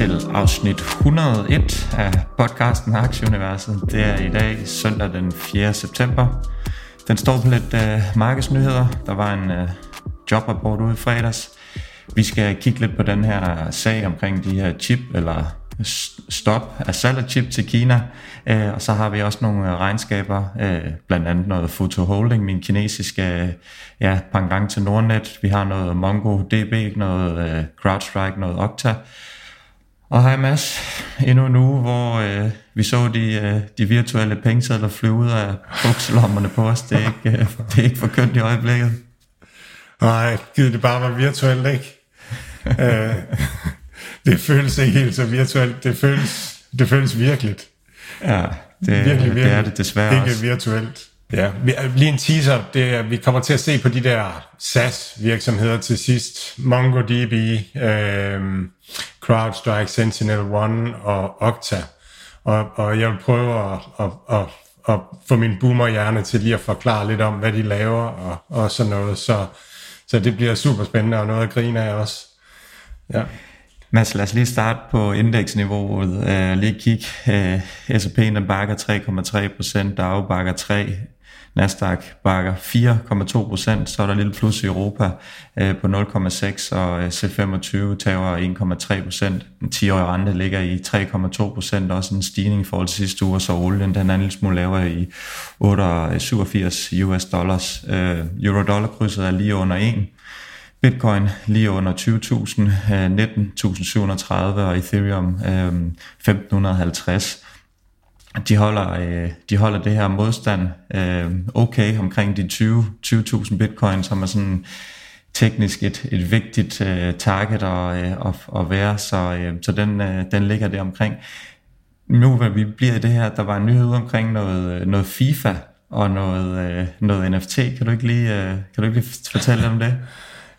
Til afsnit 101 af podcasten Aktieuniverset. Det er i dag søndag den 4. september. Den står på lidt øh, markedsnyheder. Der var en øh, jobrapport ude i fredags. Vi skal kigge lidt på den her sag omkring de her chip, eller stop af salg af chip til Kina. Øh, og så har vi også nogle øh, regnskaber, øh, blandt andet noget Foto Holding, min kinesiske øh, ja, pangdang til Nordnet. Vi har noget MongoDB, noget øh, CrowdStrike, noget Okta. Og hej Mads, endnu en uge, hvor øh, vi så de, øh, de virtuelle pengesedler flyve ud af bukselommerne på os. Det er ikke, øh, det er ikke for kønt i øjeblikket. Nej, givet det bare var virtuelt, ikke? øh, det føles ikke helt så virtuelt. Det føles, det føles virkeligt. Ja, det, virkelig, virkelig. det er det desværre ikke virtuelt. Ja, vi, lige en teaser. Det er, vi kommer til at se på de der SaaS-virksomheder til sidst. MongoDB, øh, CrowdStrike, Sentinel-One og Okta. Og, og jeg vil prøve at, at, at, at få min boomerhjerne til lige at forklare lidt om, hvad de laver og, og sådan noget. Så, så det bliver super spændende og noget at grine af også. Ja. Mads, lad os lige starte på indeksniveauet. Uh, lige kigge. Uh, øh, S&P'en bakker 3,3 procent, Dow bakker 3, Nasdaq bakker 4,2 procent, så er der lille plus i Europa øh, på 0,6, og øh, C25 tager 1,3 procent. Den 10-årige rente ligger i 3,2 procent, også en stigning i forhold til sidste uge, så olien den er en lille smule lavere i 87 US dollars. Øh, Euro-dollar-krydset er lige under 1, Bitcoin lige under 20.000, 19.730 øh, og Ethereum øh, 1.550. De holder, øh, de holder det her modstand øh, okay omkring de 20.000 20 bitcoin, som er sådan teknisk et, et vigtigt øh, target at, at, at være, så, så den, den ligger der omkring. Nu hvor vi bliver i det her, der var en nyhed omkring noget, noget FIFA og noget, noget NFT. Kan du ikke lige, kan du ikke lige fortælle om det?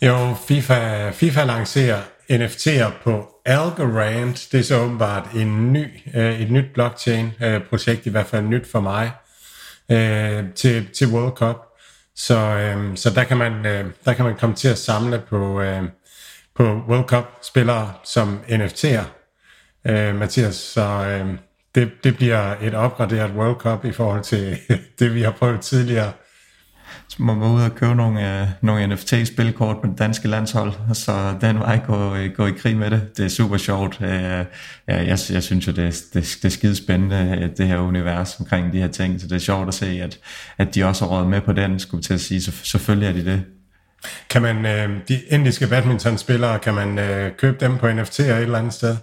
Jo, FIFA, FIFA lancerer NFT'er på Algorand. Det er så åbenbart en ny, øh, et nyt blockchain-projekt, øh, i hvert fald nyt for mig, øh, til, til World Cup. Så, så der, kan man, der kan man komme til at samle på, på World Cup-spillere som NFT'er, Mathias. Så det, det bliver et opgraderet World Cup i forhold til det, vi har prøvet tidligere så må man ud og købe nogle, øh, nogle NFT-spilkort på det danske landshold, og så den vej gå, øh, gå i krig med det. Det er super sjovt. Øh, ja, jeg, jeg synes jo, det, er, det, det er skide spændende, øh, det her univers omkring de her ting, så det er sjovt at se, at, at de også har råd med på den, skulle til at sige. Så, selvfølgelig er de det. Kan man, øh, de indiske badmintonspillere, kan man øh, købe dem på NFT'er et eller andet sted?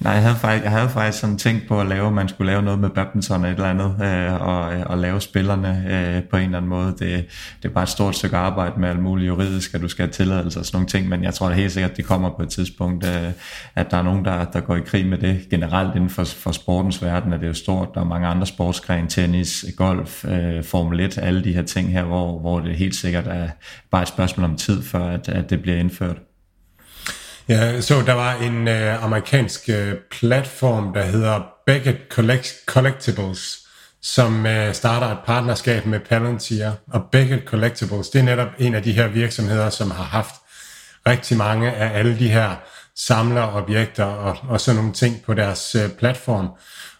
Nej, jeg havde faktisk, jeg havde faktisk sådan tænkt på at lave, at man skulle lave noget med badminton eller et eller andet, øh, og, øh, og lave spillerne øh, på en eller anden måde. Det, det er bare et stort stykke arbejde med alt muligt juridisk, at du skal have tilladelse og sådan nogle ting, men jeg tror da helt sikkert, at det kommer på et tidspunkt, øh, at der er nogen, der, der går i krig med det. Generelt inden for, for sportens verden er det jo stort. Der er mange andre sportsgrene, tennis, golf, øh, Formel 1, alle de her ting her, hvor, hvor det helt sikkert er bare et spørgsmål om tid, før at, at det bliver indført. Ja, så der var en øh, amerikansk øh, platform, der hedder Beckett Collect- Collectibles, som øh, starter et partnerskab med Palantir. Og Beckett Collectibles, det er netop en af de her virksomheder, som har haft rigtig mange af alle de her samlerobjekter og, og sådan nogle ting på deres øh, platform.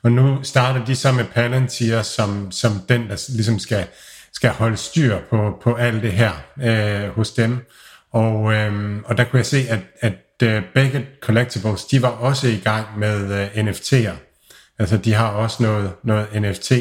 Og nu starter de så med Palantir som, som den, der ligesom skal, skal holde styr på, på alt det her øh, hos dem. Og, øh, og der kunne jeg se, at, at uh, Beckett Collectibles, de var også i gang med øh, uh, NFT'er. Altså de har også noget, noget NFT,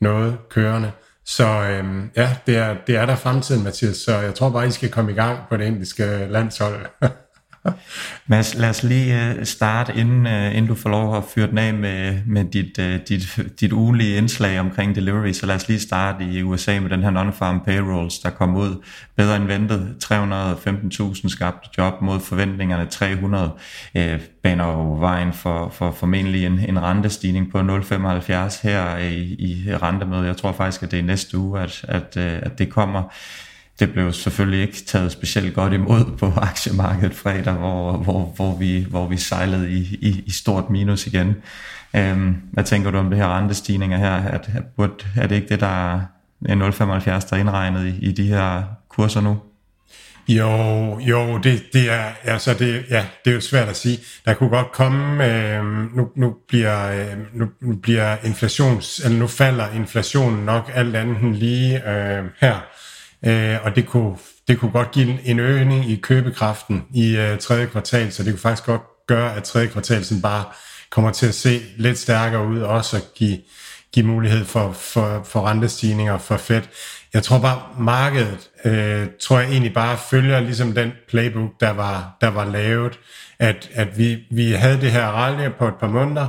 noget kørende. Så øhm, ja, det er, det er der fremtiden, Mathias. Så jeg tror bare, I skal komme i gang på det indiske landshold. Mads, lad os lige øh, starte, inden, øh, inden du får lov at fyre den af med, med dit, øh, dit, dit ugenlige indslag omkring delivery, så lad os lige starte i USA med den her non-farm payrolls, der kom ud bedre end ventet. 315.000 skabte job mod forventningerne 300 øh, baner jo vejen for, for formentlig en, en rentestigning på 0,75 her i, i rentemødet. Jeg tror faktisk, at det er næste uge, at, at, at det kommer. Det blev selvfølgelig ikke taget specielt godt imod på aktiemarkedet fredag, hvor, hvor, hvor, vi, hvor vi sejlede i, i, i stort minus igen. Øhm, hvad tænker du om det her rentestigninger her? At, at, er det ikke det, der er 0,75, der er indregnet i, i de her kurser nu? Jo, jo, det, det er altså det, ja, det er jo svært at sige. Der kunne godt komme, øh, nu, nu bliver, øh, nu, nu bliver inflations, eller nu falder inflationen nok alt andet end lige øh, her øh, og det kunne, det kunne godt give en øgning i købekraften i øh, tredje kvartal, så det kunne faktisk godt gøre, at tredje kvartal sådan bare kommer til at se lidt stærkere ud, også at give, give mulighed for, for, for rentestigninger for Fed. Jeg tror bare, markedet, øh, tror jeg egentlig bare følger ligesom den playbook, der var, der var lavet, at, at vi, vi havde det her rally på et par måneder,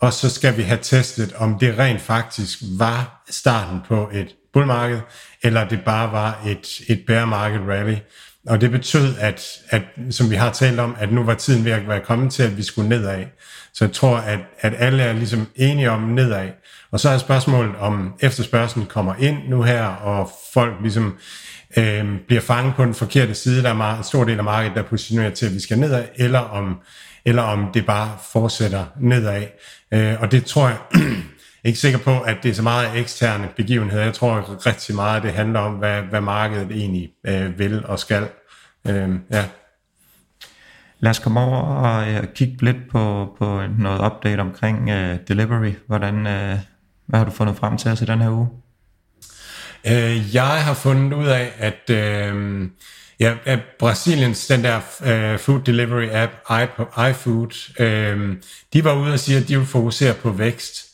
og så skal vi have testet, om det rent faktisk var starten på et bullmarked, eller det bare var et, et bear market rally. Og det betød, at, at, som vi har talt om, at nu var tiden ved at være kommet til, at vi skulle nedad. Så jeg tror, at, at alle er ligesom enige om nedad. Og så er spørgsmålet, om efterspørgselen kommer ind nu her, og folk ligesom øh, bliver fanget på den forkerte side. Der er en stor del af markedet, der positionerer til, at vi skal nedad, eller om, eller om det bare fortsætter nedad. Øh, og det tror jeg ikke sikker på, at det er så meget eksterne begivenheder. Jeg tror rigtig meget, at det handler om, hvad, hvad markedet egentlig øh, vil og skal. Øh, ja. Lad os komme over og uh, kigge lidt på, på noget update omkring uh, delivery. Hvordan, uh, hvad har du fundet frem til os i den her uge? Uh, jeg har fundet ud af, at uh, ja, at Brasiliens, den der uh, food delivery app, iFood, uh, de var ude og sige, at de vil fokusere på vækst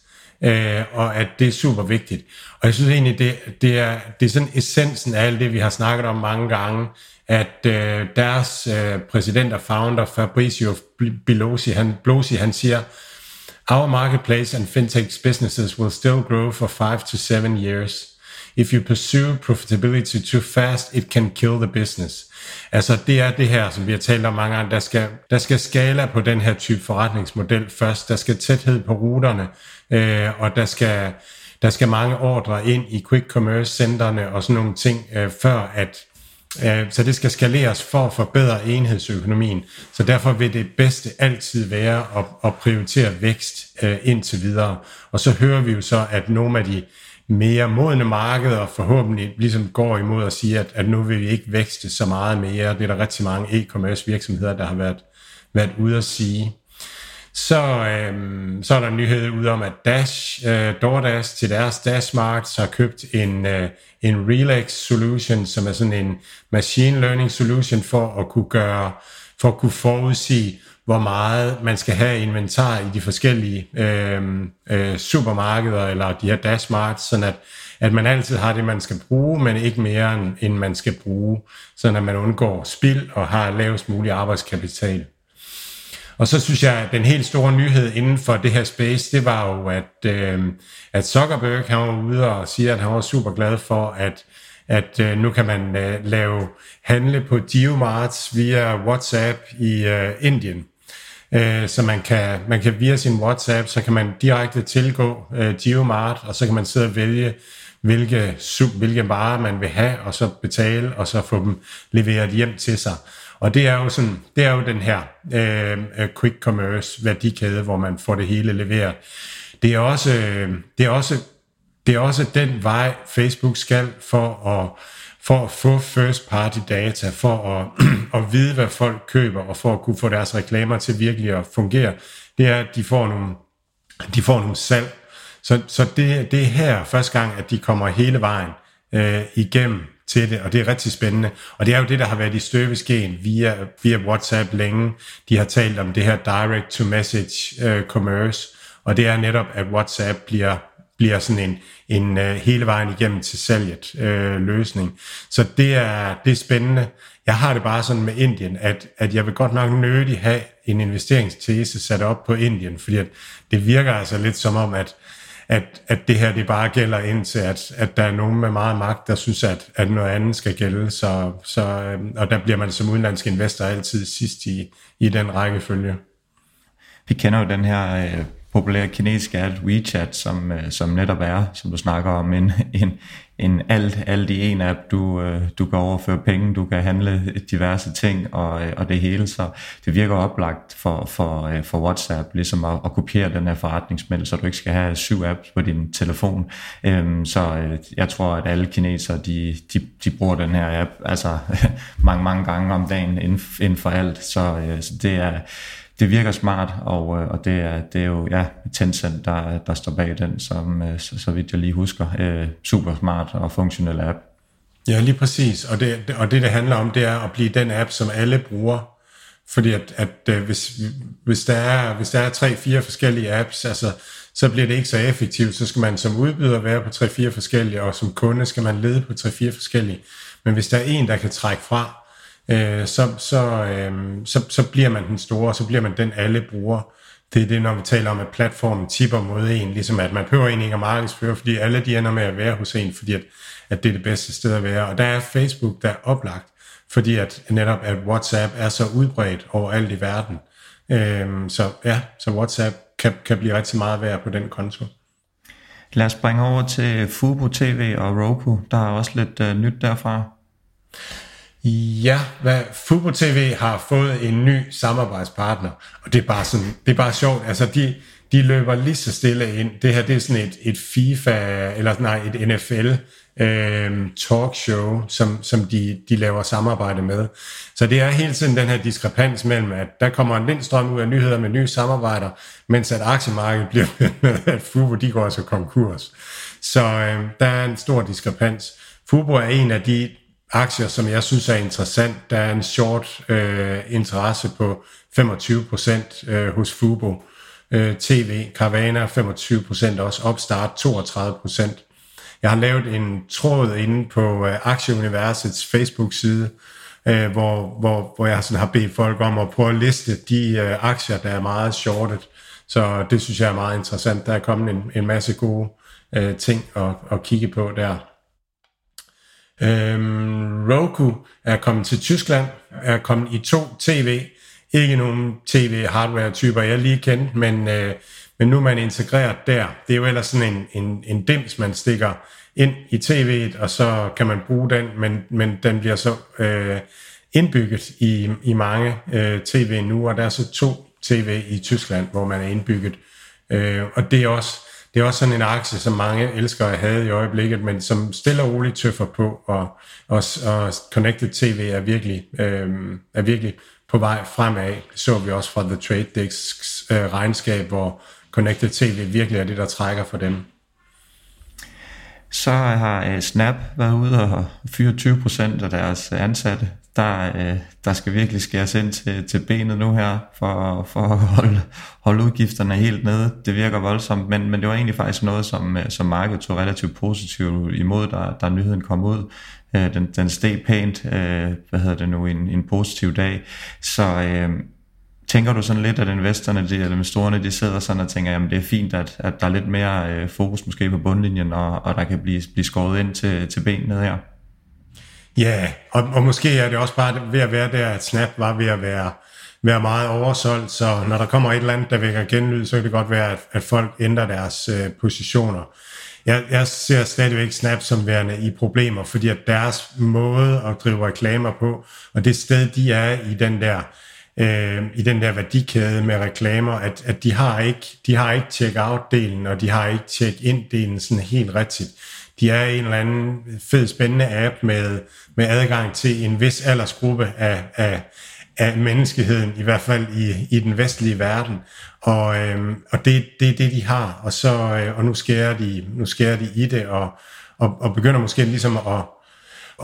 øh, og at det er super vigtigt. Og jeg synes egentlig, det, det, er, det er sådan essensen af alt det, vi har snakket om mange gange, at øh, deres øh, præsident og founder, Fabrizio Bilosi, han, Blosi, han siger, Our marketplace and fintech businesses will still grow for five to seven years. If you pursue profitability too fast, it can kill the business. Altså det er det her, som vi har talt om mange gange, der skal, der skal skala på den her type forretningsmodel først. Der skal tæthed på ruterne, øh, og der skal, der skal mange ordre ind i quick commerce centerne og sådan nogle ting, øh, før at øh, så det skal skaleres for at forbedre enhedsøkonomien. Så derfor vil det bedste altid være at, at prioritere vækst øh, indtil videre. Og så hører vi jo så, at nogle af de mere modne markeder forhåbentlig ligesom går imod at sige, at, at nu vil vi ikke vækste så meget mere. Det er der rigtig mange e-commerce virksomheder, der har været, været ude at sige. Så, øhm, så er der en nyhed ud om, at Dash, øh, DoorDash til deres Dash har købt en, øh, en Relax solution, som er sådan en machine learning solution for at kunne gøre, for at kunne forudsige, hvor meget man skal have inventar i de forskellige øh, øh, supermarkeder eller de her dashmarts, sådan at, at man altid har det, man skal bruge, men ikke mere end, end man skal bruge, sådan at man undgår spild og har lavest mulig arbejdskapital. Og så synes jeg, at den helt store nyhed inden for det her space, det var jo, at, øh, at Zuckerberg han var ude og siger, at han var super glad for, at, at øh, nu kan man øh, lave handle på Geomarts via WhatsApp i øh, Indien. Øh, så man kan, man kan via sin WhatsApp, så kan man direkte tilgå øh, Geomart, og så kan man sidde og vælge, hvilke, hvilke varer man vil have, og så betale, og så få dem leveret hjem til sig. Og det er jo, sådan, det er jo den her øh, quick commerce værdikæde, hvor man får det hele leveret. Det er også, øh, det er også, det er også den vej, Facebook skal for at, for at få first party data, for at, at vide, hvad folk køber, og for at kunne få deres reklamer til virkelig at fungere. Det er, at de får nogle, de får nogle salg. Så, så det, det er her første gang, at de kommer hele vejen øh, igennem til det, og det er rigtig spændende. Og det er jo det, der har været i støbeskeen via, via WhatsApp længe. De har talt om det her direct-to-message øh, commerce, og det er netop, at WhatsApp bliver, bliver sådan en, en øh, hele vejen igennem til salget øh, løsning. Så det er, det er spændende. jeg har det bare sådan med Indien, at, at jeg vil godt nok nødig have en investeringstese sat op på Indien, fordi at det virker altså lidt som om, at, at, at det her det bare gælder indtil, at, at der er nogen med meget magt, der synes, at, at noget andet skal gælde. Så, så, øhm, og der bliver man som udenlandsk investor altid sidst i, i den rækkefølge. Vi kender jo den her øh, populære kinesiske app WeChat, som, øh, som netop er, som du snakker om, en, en, en alt, alt i en app. Du, øh, du kan overføre penge, du kan handle diverse ting og, øh, og det hele, så det virker oplagt for, for, for WhatsApp ligesom at, at kopiere den her forretningsmænd, så du ikke skal have syv apps på din telefon. Øhm, så jeg tror, at alle kinesere, de, de, de bruger den her app altså mange, mange gange om dagen inden, inden for alt, så, så det er det virker smart, og, øh, og det, er, det er jo ja, Tencent, der, der står bag den, som, øh, så, så vidt jeg lige husker, øh, super smart og funktionel app. Ja, lige præcis. Og det, og det, det handler om, det er at blive den app, som alle bruger. Fordi at, at øh, hvis, hvis, der er, hvis der er tre-fire forskellige apps, altså, så bliver det ikke så effektivt. Så skal man som udbyder være på tre-fire forskellige, og som kunde skal man lede på tre-fire forskellige. Men hvis der er en, der kan trække fra, øh, så, så, øh, så, så bliver man den store, så bliver man den, alle bruger. Det er det, når vi taler om, at platformen tipper mod en, ligesom at man behøver egentlig ikke at markedsføre, fordi alle de ender med at være hos en, fordi at, at det er det bedste sted at være. Og der er Facebook, der er oplagt, fordi at netop at WhatsApp er så udbredt overalt i verden. Øh, så ja, så WhatsApp kan, kan blive rigtig meget værd på den konto. Lad os springe over til Fubo TV og Roku. Der er også lidt øh, nyt derfra. Ja, hvad Fubo TV har fået en ny samarbejdspartner, og det er bare sådan, det er bare sjovt. Altså, de, de løber lige så stille ind. Det her, det er sådan et, et FIFA, eller nej, et NFL øh, talkshow, som, som de, de laver samarbejde med. Så det er hele tiden den her diskrepans mellem, at der kommer en lindstrøm ud af nyheder med nye samarbejder, mens at aktiemarkedet bliver med, at Fubo, de går altså konkurs. Så øh, der er en stor diskrepans. Fubo er en af de aktier, som jeg synes er interessant. Der er en short øh, interesse på 25% øh, hos Fubo. Øh, TV, Carvana 25%, også Opstart 32%. Jeg har lavet en tråd inde på øh, Aktieuniversets Facebook-side, øh, hvor, hvor, hvor jeg sådan har bedt folk om at prøve at liste de øh, aktier, der er meget shortet. Så det synes jeg er meget interessant. Der er kommet en, en masse gode øh, ting at, at kigge på der. Øhm, Roku er kommet til Tyskland, er kommet i to tv, ikke nogen tv-hardware-typer, jeg lige kendte, men, øh, men nu er man integreret der. Det er jo ellers sådan en, en, en dims, man stikker ind i tv'et, og så kan man bruge den, men, men den bliver så øh, indbygget i, i mange øh, tv nu, og der er så to tv i Tyskland, hvor man er indbygget. Øh, og det er også det er også sådan en aktie, som mange elsker at have i øjeblikket, men som stille og roligt tøffer på, og, og, og Connected TV er virkelig, øh, er virkelig på vej fremad. Det så vi også fra The Trade Desk øh, regnskab, hvor Connected TV virkelig er det, der trækker for dem. Så har øh, Snap været ude og fyre 20% af deres ansatte der, øh, der skal virkelig skæres ind til, til benet nu her, for, for at holde, holde udgifterne helt nede. Det virker voldsomt, men, men det var egentlig faktisk noget, som, øh, som markedet tog relativt positivt imod, da, da nyheden kom ud. Øh, den, den steg pænt, øh, hvad hedder det nu, en, en positiv dag. Så øh, tænker du sådan lidt, at investorerne, de, eller investorerne, de sidder sådan og tænker, jamen det er fint, at, at der er lidt mere øh, fokus måske på bundlinjen, og, og der kan blive, blive skåret ind til, til benet her? Ja, og, og måske er det også bare ved at være der, at Snap var ved at være, være meget oversolgt, så når der kommer et eller andet, der vækker genlyd, så kan det godt være, at, at folk ændrer deres øh, positioner. Jeg, jeg ser stadigvæk Snap som værende i problemer, fordi at deres måde at drive reklamer på, og det sted, de er i den der øh, i den der værdikæde med reklamer, at, at de har ikke, de har ikke check-out-delen, og de har ikke check-in-delen sådan helt rigtigt de er en eller anden fed, spændende app med, med adgang til en vis aldersgruppe af, af, af menneskeheden, i hvert fald i, i den vestlige verden. Og, øhm, og det, det er det, de har. Og, så, øh, og nu, skærer de, nu skærer de i det, og, og, og begynder måske ligesom at,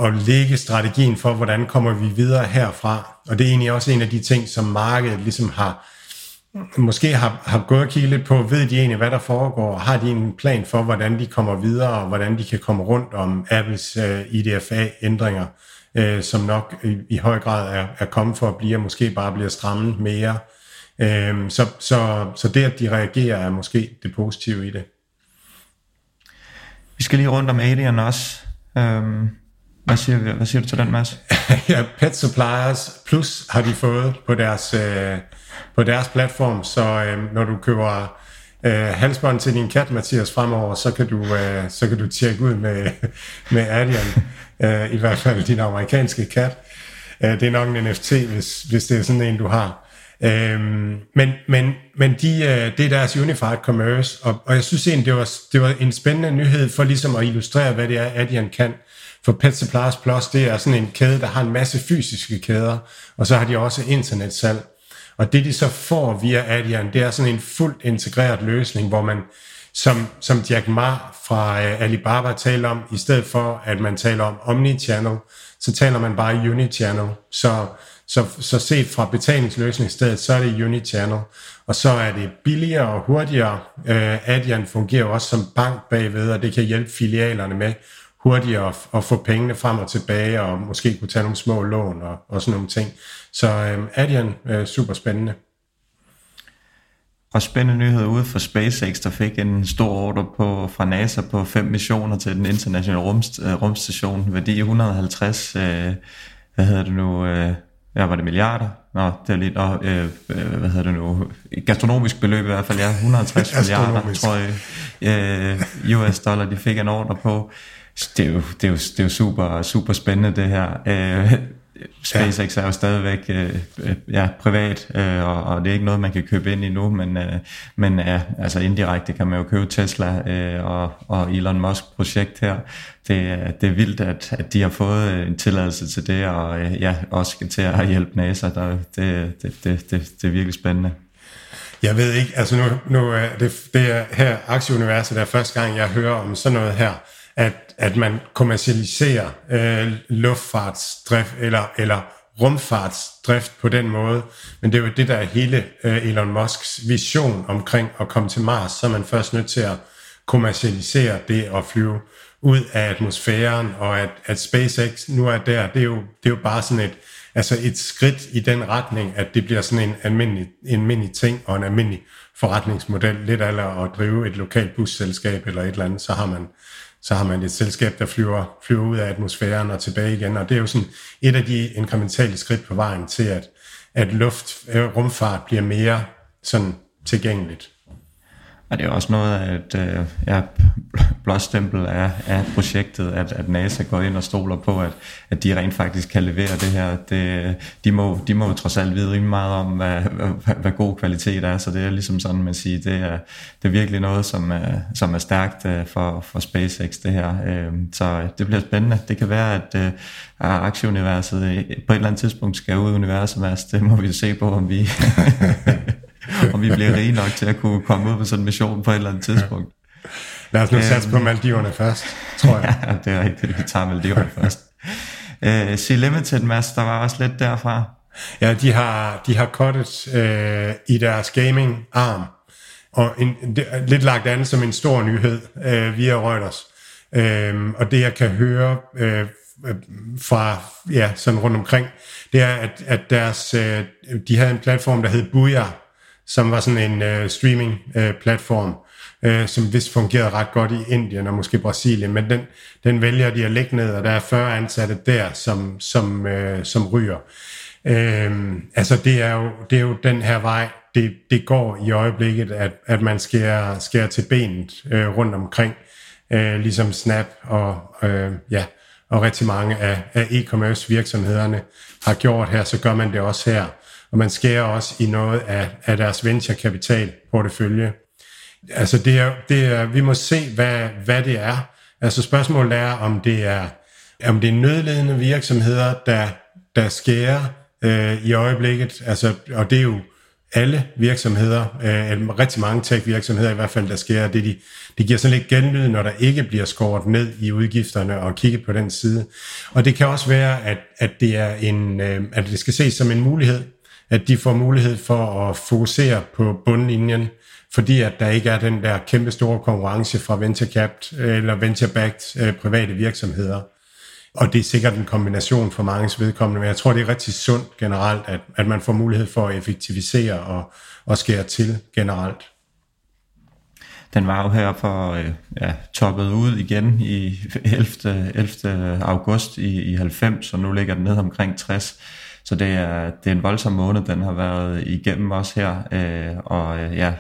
at lægge strategien for, hvordan kommer vi videre herfra. Og det er egentlig også en af de ting, som markedet ligesom har, måske har, har gået og kigget lidt på, ved de egentlig, hvad der foregår? Har de en plan for, hvordan de kommer videre, og hvordan de kan komme rundt om Apples øh, IDFA-ændringer? øh, som nok i, i høj grad er, er kommet for at blive, og måske bare bliver strammet mere. Øh, så, så, så det, at de reagerer, er måske det positive i det. Vi skal lige rundt om Alien også. Øhm, hvad, siger, hvad siger du til den, Mads? ja, Pet Suppliers Plus har de fået på deres, øh, på deres platform, så øh, når du køber øh, halsbånd til din kat, Mathias, fremover, så kan du, øh, så kan du tjekke ud med, med Adian, øh, i hvert fald din amerikanske kat. Øh, det er nok en NFT, hvis, hvis det er sådan en, du har. Øhm, men men, men de, øh, det er deres Unified Commerce, og, og jeg synes egentlig, det var, det var en spændende nyhed for ligesom at illustrere, hvad det er, Adyen kan. For Pet Supplies Plus, det er sådan en kæde, der har en masse fysiske kæder, og så har de også internetsalg. Og det de så får via Adyen, det er sådan en fuldt integreret løsning, hvor man, som, som Jack Ma fra uh, Alibaba taler om, i stedet for at man taler om omnichannel, så taler man bare unichannel. Så, så, så set fra betalingsløsningsstedet, så er det unichannel. Og så er det billigere og hurtigere. Uh, Adyen fungerer også som bank bagved, og det kan hjælpe filialerne med hurtigere at, at få pengene frem og tilbage, og måske kunne tage nogle små lån og, og sådan nogle ting. Så øh, Adyen er super spændende. Og spændende nyhed ude for SpaceX, der fik en stor ordre på, fra NASA på fem missioner til den internationale rum, øh, rumstation, værdi 150, øh, hvad hedder det nu, øh, ja, var det milliarder? Nå, det er lidt, nå, øh, øh, hvad hedder det nu, gastronomisk beløb i hvert fald, ja, 150 milliarder, tror jeg, øh, US dollar, de fik en ordre på. Det er jo, det er jo, det er jo super, super spændende det her. Øh, SpaceX ja. er jo stadigvæk øh, øh, ja, privat, øh, og, og det er ikke noget, man kan købe ind i nu, men, øh, men ja, altså indirekte kan man jo købe Tesla øh, og, og Elon Musk projekt her. Det, det er vildt, at, at de har fået en tilladelse til det, og øh, ja, også skal til at hjælpe NASA. Der, det, det, det, det, det er virkelig spændende. Jeg ved ikke, altså nu, nu er det, det er her aktieuniverset, der er første gang, jeg hører om sådan noget her at, at man kommercialiserer øh, luftfartsdrift eller, eller rumfartsdrift på den måde. Men det er jo det, der er hele øh, Elon Musks vision omkring at komme til Mars, så er man først nødt til at kommercialisere det at flyve ud af atmosfæren, og at, at SpaceX nu er der, det er, jo, det er jo bare sådan et, altså et skridt i den retning, at det bliver sådan en almindelig, en almindelig ting og en almindelig forretningsmodel, lidt eller at drive et lokalt busselskab eller et eller andet, så har man så har man et selskab, der flyver, flyver ud af atmosfæren og tilbage igen. Og det er jo sådan et af de inkrementale skridt på vejen til, at, at luft, øh, rumfart bliver mere sådan tilgængeligt. Og det er også noget af et øh, ja, blåstempel af, af projektet, at, at NASA går ind og stoler på, at, at de rent faktisk kan levere det her. Det, de, må, de må jo trods alt vide rimelig meget om, hvad, hvad, hvad god kvalitet er, så det er ligesom sådan, man siger, det er, det er virkelig noget, som er, som er stærkt øh, for, for SpaceX, det her. Øh, så det bliver spændende. Det kan være, at øh, aktieuniverset øh, på et eller andet tidspunkt skal ud i universet, det må vi se på, om vi... om vi bliver rige nok til at kunne komme ud på sådan en mission på et eller andet tidspunkt. Lad os nu satse på øhm. Maldiverne først, tror jeg. ja, det er rigtigt. Vi tager Maldiverne først. Uh, Sea Limited, Mads, der var også lidt derfra. Ja, de har, de har cuttet uh, i deres gaming-arm, og en, det, lidt lagt an som en stor nyhed uh, via Reuters. Uh, og det jeg kan høre uh, fra ja, sådan rundt omkring, det er, at, at deres, uh, de havde en platform, der hed Booyah, som var sådan en øh, streaming-platform, øh, øh, som vist fungerede ret godt i Indien og måske Brasilien, men den, den vælger de at lægge ned, og der er 40 ansatte der, som, som, øh, som ryger. Øh, altså det er, jo, det er jo den her vej, det, det går i øjeblikket, at, at man skærer, skærer til benet øh, rundt omkring, øh, ligesom Snap og, øh, ja, og rigtig mange af, af e-commerce virksomhederne har gjort her, så gør man det også her og man skærer også i noget af, af deres venturekapital portefølje. Altså det er, det er, vi må se, hvad, hvad det er. Altså spørgsmålet er, om det er, om det er nødledende virksomheder, der, der skærer øh, i øjeblikket. Altså, og det er jo alle virksomheder, øh, rigtig mange tech-virksomheder i hvert fald, der skærer det. De, de giver sådan lidt genlyd, når der ikke bliver skåret ned i udgifterne og kigge på den side. Og det kan også være, at, at, det, er en, øh, at det skal ses som en mulighed at de får mulighed for at fokusere på bundlinjen, fordi at der ikke er den der kæmpe store konkurrence fra venture capped øh, eller venture backed øh, private virksomheder. og det er sikkert en kombination for mange vedkommende, men jeg tror, det er rigtig sundt generelt, at, at man får mulighed for at effektivisere og, og skære til generelt. Den var jo her for øh, ja, toppet ud igen i 11. 11. august i, i 90, og nu ligger den ned omkring 60. Så det er, det er en voldsom måned, den har været igennem os her, øh, og øh, ja,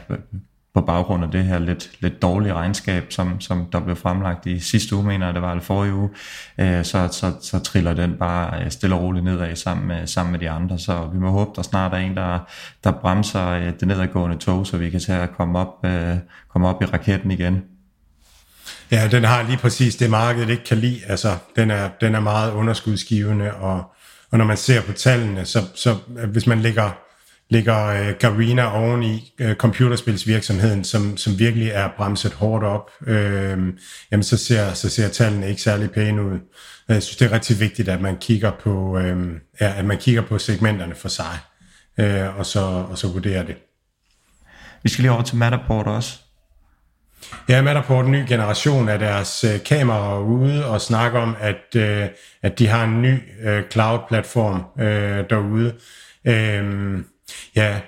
på baggrund af det her lidt, lidt dårlige regnskab, som, som der blev fremlagt i sidste uge, mener jeg, det var eller forrige uge, øh, så, så, så triller den bare øh, stille og roligt nedad sammen med, sammen med de andre. Så vi må håbe, der snart er en, der, der bremser øh, det nedadgående tog, så vi kan tage at komme op, øh, komme op i raketten igen. Ja, den har lige præcis det, markedet ikke kan lide. Altså, den er, den er meget underskudsgivende, og, og når man ser på tallene, så, så øh, hvis man lægger ligger øh, Garena oven i øh, computerspilsvirksomheden, som, som virkelig er bremset hårdt op, øh, jamen så ser, så ser tallene ikke særlig pæne ud. Jeg synes, det er rigtig vigtigt, at man kigger på, øh, ja, at man kigger på segmenterne for sig, øh, og, så, og så vurderer det. Vi skal lige over til Matterport også. Ja, med der på den nye generation af deres øh, kameraer ude og snakker om, at, øh, at de har en ny øh, cloud-platform øh, derude. Øh, Ja,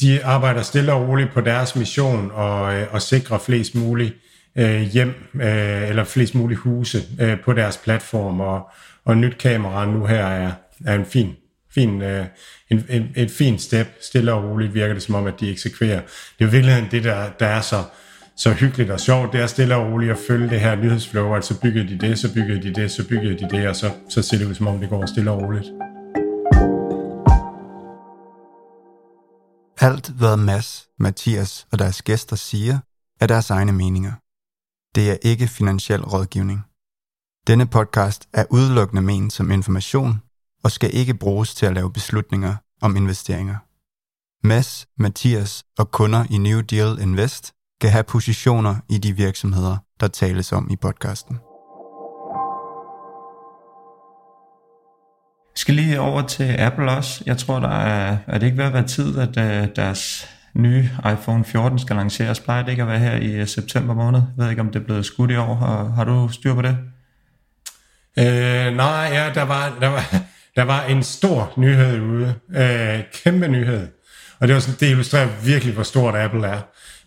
de arbejder stille og roligt på deres mission og, øh, og sikrer flest muligt øh, hjem øh, eller flest mulige huse øh, på deres platform og, og nyt kamera nu her er, er en fin, fin øh, en, en, et fint step. Stille og roligt virker det som om, at de eksekverer. Det er jo virkelig det, der, der er så, så hyggeligt og sjovt. Det er stille og roligt at følge det her nyhedsflow, at så byggede de det, så byggede de det, så byggede de det, og så, så ser det ud som om, det går stille og roligt. Alt, hvad Mads, Mathias og deres gæster siger, er deres egne meninger. Det er ikke finansiel rådgivning. Denne podcast er udelukkende ment som information og skal ikke bruges til at lave beslutninger om investeringer. Mads, Mathias og kunder i New Deal Invest kan have positioner i de virksomheder, der tales om i podcasten. skal lige over til Apple også. Jeg tror, der er, er det ikke ved at være tid, at uh, deres nye iPhone 14 skal lanceres. Plejer det ikke at være her i uh, september måned? Jeg ved ikke, om det er blevet skudt i år. Har, har du styr på det? Øh, nej, ja, der var, der, var, der var en stor nyhed ude. Øh, kæmpe nyhed. Og det, var sådan, det illustrerer virkelig, hvor stort Apple er.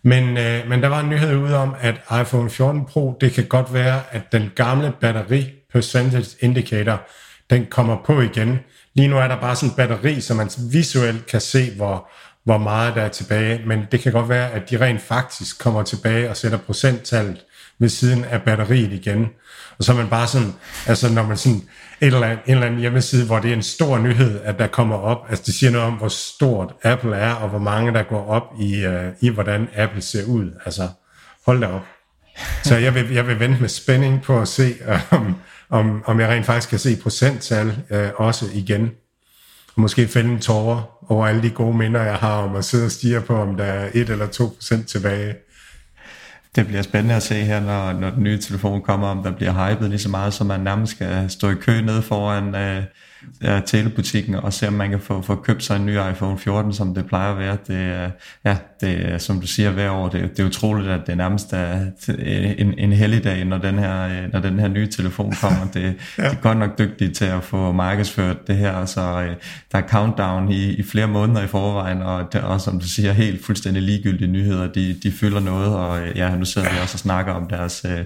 Men, øh, men der var en nyhed ude om, at iPhone 14 Pro, det kan godt være, at den gamle batteri percentage indicator den kommer på igen. Lige nu er der bare sådan en batteri, så man visuelt kan se, hvor, hvor meget der er tilbage, men det kan godt være, at de rent faktisk kommer tilbage og sætter procenttallet ved siden af batteriet igen. Og så er man bare sådan, altså når man sådan, et eller andet, en eller anden hjemmeside, hvor det er en stor nyhed, at der kommer op, altså det siger noget om, hvor stort Apple er, og hvor mange der går op i, uh, i hvordan Apple ser ud. Altså, hold da op. Så jeg vil, jeg vil vente med spænding på at se, øh, om, om, om jeg rent faktisk kan se procenttal øh, også igen. Og måske fælde en tårer over alle de gode minder, jeg har om at sidde og stige på, om der er 1 eller 2 procent tilbage. Det bliver spændende at se her, når, når den nye telefon kommer, om der bliver hypet lige så meget, så man nærmest skal stå i kø nede foran øh, ja, telebutikken og se, om man kan få, få købt sig en ny iPhone 14, som det plejer at være. Det ja, det som du siger hver år, det, det er utroligt, at det nærmest er en, en helligdag, når den, her, når den her nye telefon kommer. Det, ja. det er godt nok dygtigt til at få markedsført det her, så øh, der er countdown i, i flere måneder i forvejen, og, det, og som du siger, helt fuldstændig ligegyldige nyheder, de, de fylder noget, og øh, ja, nu sidder vi også og snakker om deres, øh,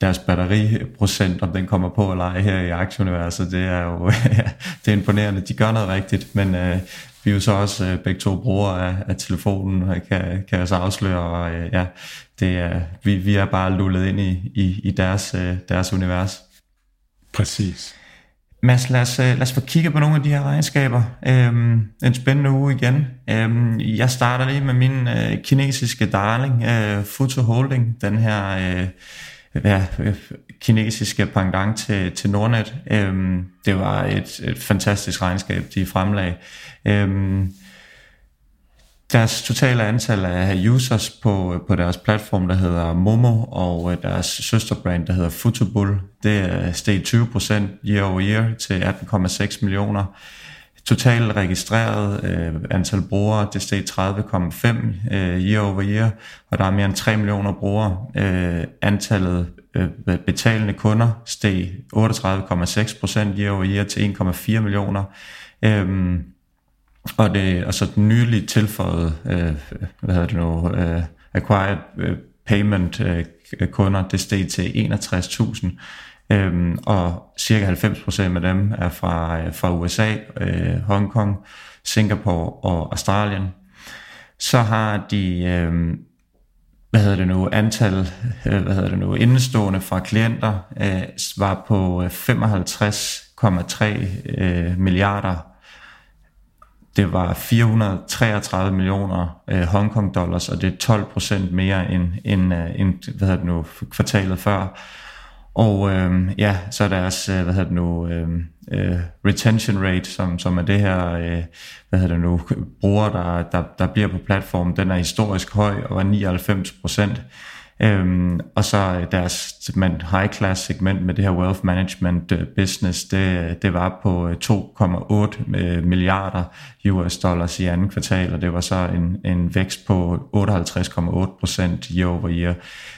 deres batteriprocent, om den kommer på eller ej her i aktieuniverset, det er jo det er imponerende. De gør noget rigtigt, men øh, vi er jo så også øh, begge to brugere af, af telefonen, og kan, kan så afsløre, og øh, ja, det er, vi, vi er bare lullet ind i, i, i deres, øh, deres univers. Præcis. Mads, lad os, øh, lad os få kigge på nogle af de her regnskaber. Øhm, en spændende uge igen. Øhm, jeg starter lige med min øh, kinesiske darling, øh, Futu Holding, den her øh, ja, øh, kinesiske pendant til, til Nordnet. Øhm, det var et, et fantastisk regnskab, de fremlagde. Øhm, deres totale antal af users på, på deres platform, der hedder Momo, og øh, deres søsterbrand, der hedder Futubull, det er steget 20% year over year til 18,6 millioner. Totalt registreret øh, antal brugere, det steg 30,5 øh, year over year, og der er mere end 3 millioner brugere. Øh, antallet øh, betalende kunder steg 38,6 procent year over year til 1,4 millioner. Øh, og, det, og så den nyligt tilføjet, øh, hvad hedder det nu, øh, acquired øh, payment øh, kunder, det steg til 61.000. Øhm, og cirka 90% af dem er fra, øh, fra USA, øh, Hongkong, Singapore og Australien. Så har de, øh, hvad hedder det nu, antal, øh, hvad hedder det nu, indestående fra klienter, øh, var på øh, 55,3 øh, milliarder det var 433 millioner øh, Hongkong dollars, og det er 12 procent mere end, end, øh, end hvad hedder det nu, kvartalet før. Og øh, ja, så er deres, øh, hvad hedder det nu, øh, øh, retention rate, som, som er det her, øh, hvad hedder det nu, brugere, der, der, der bliver på platformen, den er historisk høj og var 99 procent. Øhm, og så øh, deres high class segment med det her wealth management øh, business, det, det var på øh, 2,8 milliarder US dollars i anden kvartal, og det var så en, en vækst på 58,8 procent year over year.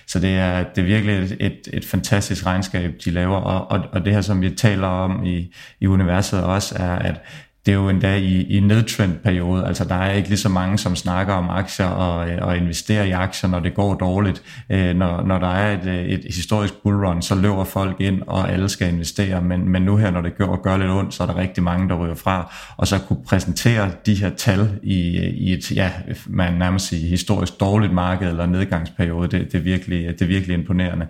Så det er, det er virkelig et, et fantastisk regnskab, de laver, og, og, og det her, som vi taler om i, i universet også, er, at det er jo endda i, i nedtrendperiode, altså der er ikke lige så mange, som snakker om aktier og, øh, og investerer i aktier, når det går dårligt. Øh, når, når der er et, øh, et historisk bullrun, så løber folk ind, og alle skal investere, men, men nu her, når det gør, gør lidt ondt, så er der rigtig mange, der ryger fra, og så kunne præsentere de her tal i, øh, i et, ja, man nærmest sige, historisk dårligt marked eller nedgangsperiode, det, det, er virkelig, det er virkelig imponerende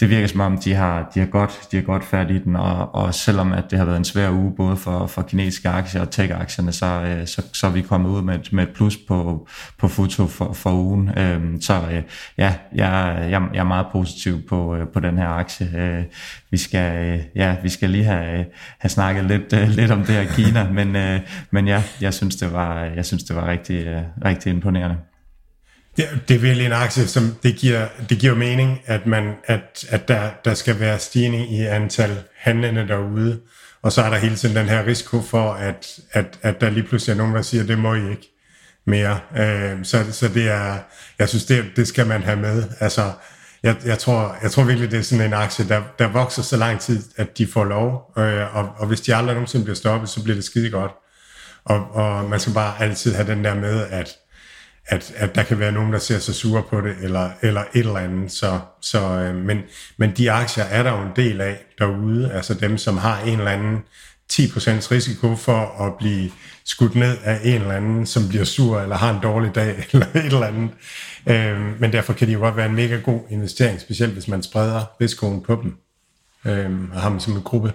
det virker som om, de har, de har, godt, de har godt fat i den, og, og selvom at det har været en svær uge, både for, for kinesiske aktier og tech-aktierne, så, øh, så, så er vi kommet ud med, et, med et plus på, på foto for, for ugen. Øhm, så øh, ja, jeg, jeg, jeg er meget positiv på, øh, på den her aktie. Vi skal, ja, vi skal lige have, have snakket lidt, lidt om det her Kina, men, men ja, jeg synes, det var, jeg synes, det var rigtig, rigtig imponerende. Det, det er virkelig en aktie, som det giver, det giver mening, at, man, at, at der, der skal være stigning i antal handlende derude. Og så er der hele tiden den her risiko for, at, at, at der lige pludselig er nogen, der siger, det må I ikke mere. Øh, så, så det er, jeg synes, det, det skal man have med. Altså, jeg, jeg, tror, jeg tror virkelig, det er sådan en aktie, der, der vokser så lang tid, at de får lov. Øh, og, og hvis de aldrig nogensinde bliver stoppet, så bliver det skide godt. Og, og man skal bare altid have den der med, at at, at der kan være nogen, der ser sig sure på det, eller, eller et eller andet. Så, så, øh, men, men de aktier er der jo en del af derude, altså dem, som har en eller anden 10% risiko for at blive skudt ned af en eller anden, som bliver sur, eller har en dårlig dag, eller et eller andet. Øh, men derfor kan de jo godt være en mega god investering, specielt hvis man spreder risikoen på dem, øh, og har dem som en gruppe.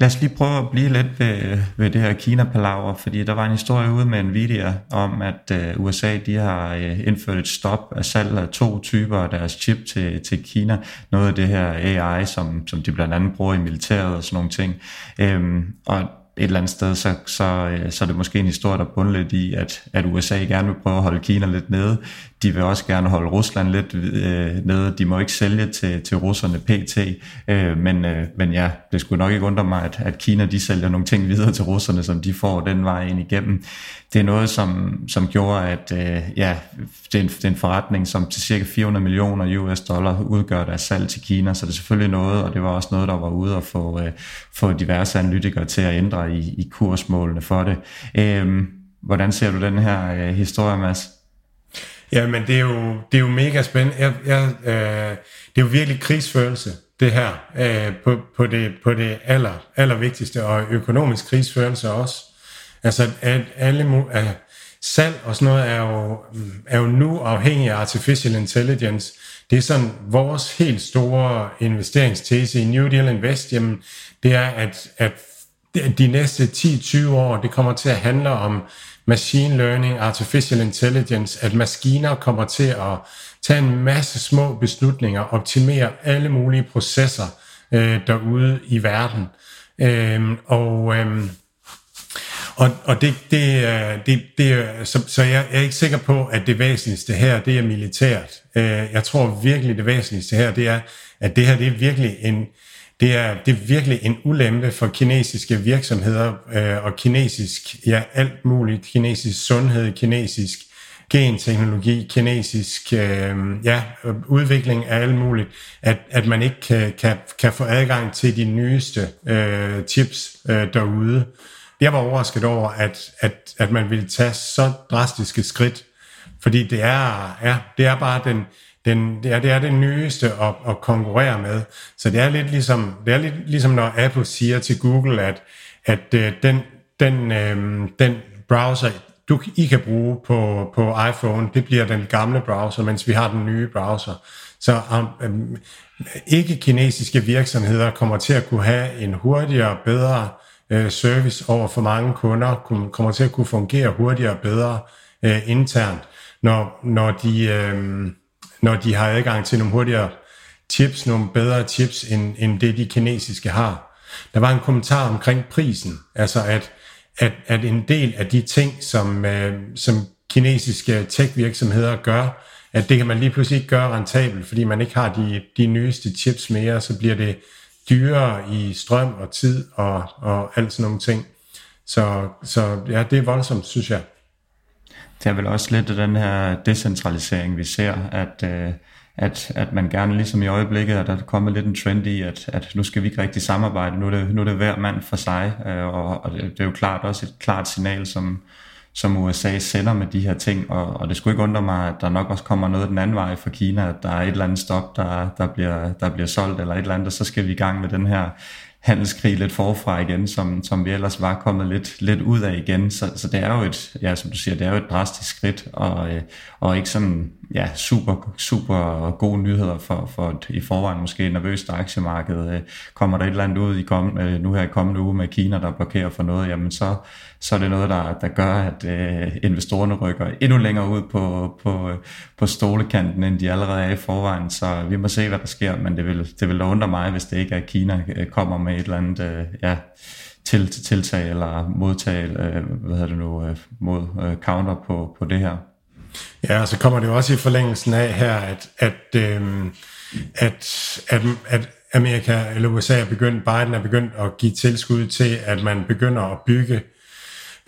Lad os lige prøve at blive lidt ved, ved det her Kina-palaver, fordi der var en historie ude med Nvidia om, at øh, USA de har øh, indført et stop af salg af to typer af deres chip til, til Kina. Noget af det her AI, som, som de blandt andet bruger i militæret og sådan nogle ting. Øhm, og et eller andet sted, så, så, øh, så er det måske en historie, der bundet lidt i, at, at USA gerne vil prøve at holde Kina lidt nede. De vil også gerne holde Rusland lidt øh, nede. De må ikke sælge til, til russerne pt. Øh, men, øh, men ja, det skulle nok ikke undre mig, at, at Kina de sælger nogle ting videre til russerne, som de får den vej ind igennem. Det er noget, som, som gjorde, at øh, ja, det er, en, det er en forretning, som til cirka 400 millioner US dollar udgør deres salg til Kina, så det er selvfølgelig noget, og det var også noget, der var ude at få, øh, få diverse analytikere til at ændre i, i kursmålene for det. Øh, hvordan ser du den her øh, historie, Mads? Ja, men det er jo, det er jo mega spændende. Jeg, jeg, øh, det er jo virkelig krigsførelse, det her, øh, på, på det, på det aller, allervigtigste, og økonomisk krigsførelse også. Altså, at alle, at salg og sådan noget er jo, er jo nu afhængig af artificial intelligence. Det er sådan vores helt store investeringstese i New Deal Invest, jamen, det er, at, at de næste 10-20 år, det kommer til at handle om machine learning, artificial intelligence, at maskiner kommer til at tage en masse små beslutninger, optimere alle mulige processer øh, derude i verden. Øh, og øh, og, og det, det, øh, det, det, så, så jeg er ikke sikker på, at det væsentligste her, det er militært. Øh, jeg tror virkelig, det væsentligste her, det er, at det her det er virkelig en, det er, det er virkelig en ulempe for kinesiske virksomheder øh, og kinesisk, ja, alt muligt, kinesisk sundhed, kinesisk genteknologi, kinesisk øh, ja, udvikling af alt muligt, at, at man ikke kan, kan, kan få adgang til de nyeste øh, chips øh, derude. Jeg var overrasket over, at, at, at man ville tage så drastiske skridt, fordi det er, ja, det er bare den, den, ja, det er det nyeste at, at konkurrere med. Så det er lidt ligesom, det er lidt ligesom når Apple siger til Google, at, at øh, den, den, øh, den browser, du, I kan bruge på, på iPhone, det bliver den gamle browser, mens vi har den nye browser. Så um, um ikke-kinesiske virksomheder kommer til at kunne have en hurtigere, bedre uh, service over for mange kunder, kommer til at kunne fungere hurtigere og bedre uh, internt, når, når, de, uh, når de har adgang til nogle hurtigere chips, nogle bedre chips, end, end det de kinesiske har. Der var en kommentar omkring prisen, altså at at, at en del af de ting, som, øh, som kinesiske tech-virksomheder gør, at det kan man lige pludselig ikke gøre rentabelt, fordi man ikke har de, de nyeste chips mere, så bliver det dyrere i strøm og tid og, og alt sådan nogle ting. Så, så ja, det er voldsomt, synes jeg. Det er vel også lidt af den her decentralisering, vi ser, at, øh, at, at man gerne, ligesom i øjeblikket, at der er kommet lidt en trend i, at, at nu skal vi ikke rigtig samarbejde, nu er det, nu er det hver mand for sig, øh, og, og det, det er jo klart også et klart signal, som, som USA sender med de her ting, og, og det skulle ikke undre mig, at der nok også kommer noget den anden vej fra Kina, at der er et eller andet stop, der, der, bliver, der bliver solgt, eller et eller andet, og så skal vi i gang med den her handelskrig lidt forfra igen, som, som vi ellers var kommet lidt, lidt ud af igen. Så, så det er jo et, ja, som du siger, det er jo et drastisk skridt, og, øh, og ikke sådan ja, super, super gode nyheder for, for et, i forvejen måske nervøst aktiemarked. Øh, kommer der et eller andet ud i kom, øh, nu her i kommende uge med Kina, der blokerer for noget, jamen så, så er det noget, der, der gør, at øh, investorerne rykker endnu længere ud på, på, på stolekanten, end de allerede er i forvejen. Så vi må se, hvad der sker, men det vil, det vil undre mig, hvis det ikke er, at Kina øh, kommer med et eller andet øh, ja, til, til tiltag eller modtag, øh, hvad hedder det nu, øh, mod øh, counter på, på det her. Ja, og så kommer det jo også i forlængelsen af her, at, at, øh, at, at, at Amerika eller USA er begyndt, Biden er begyndt at give tilskud til, at man begynder at bygge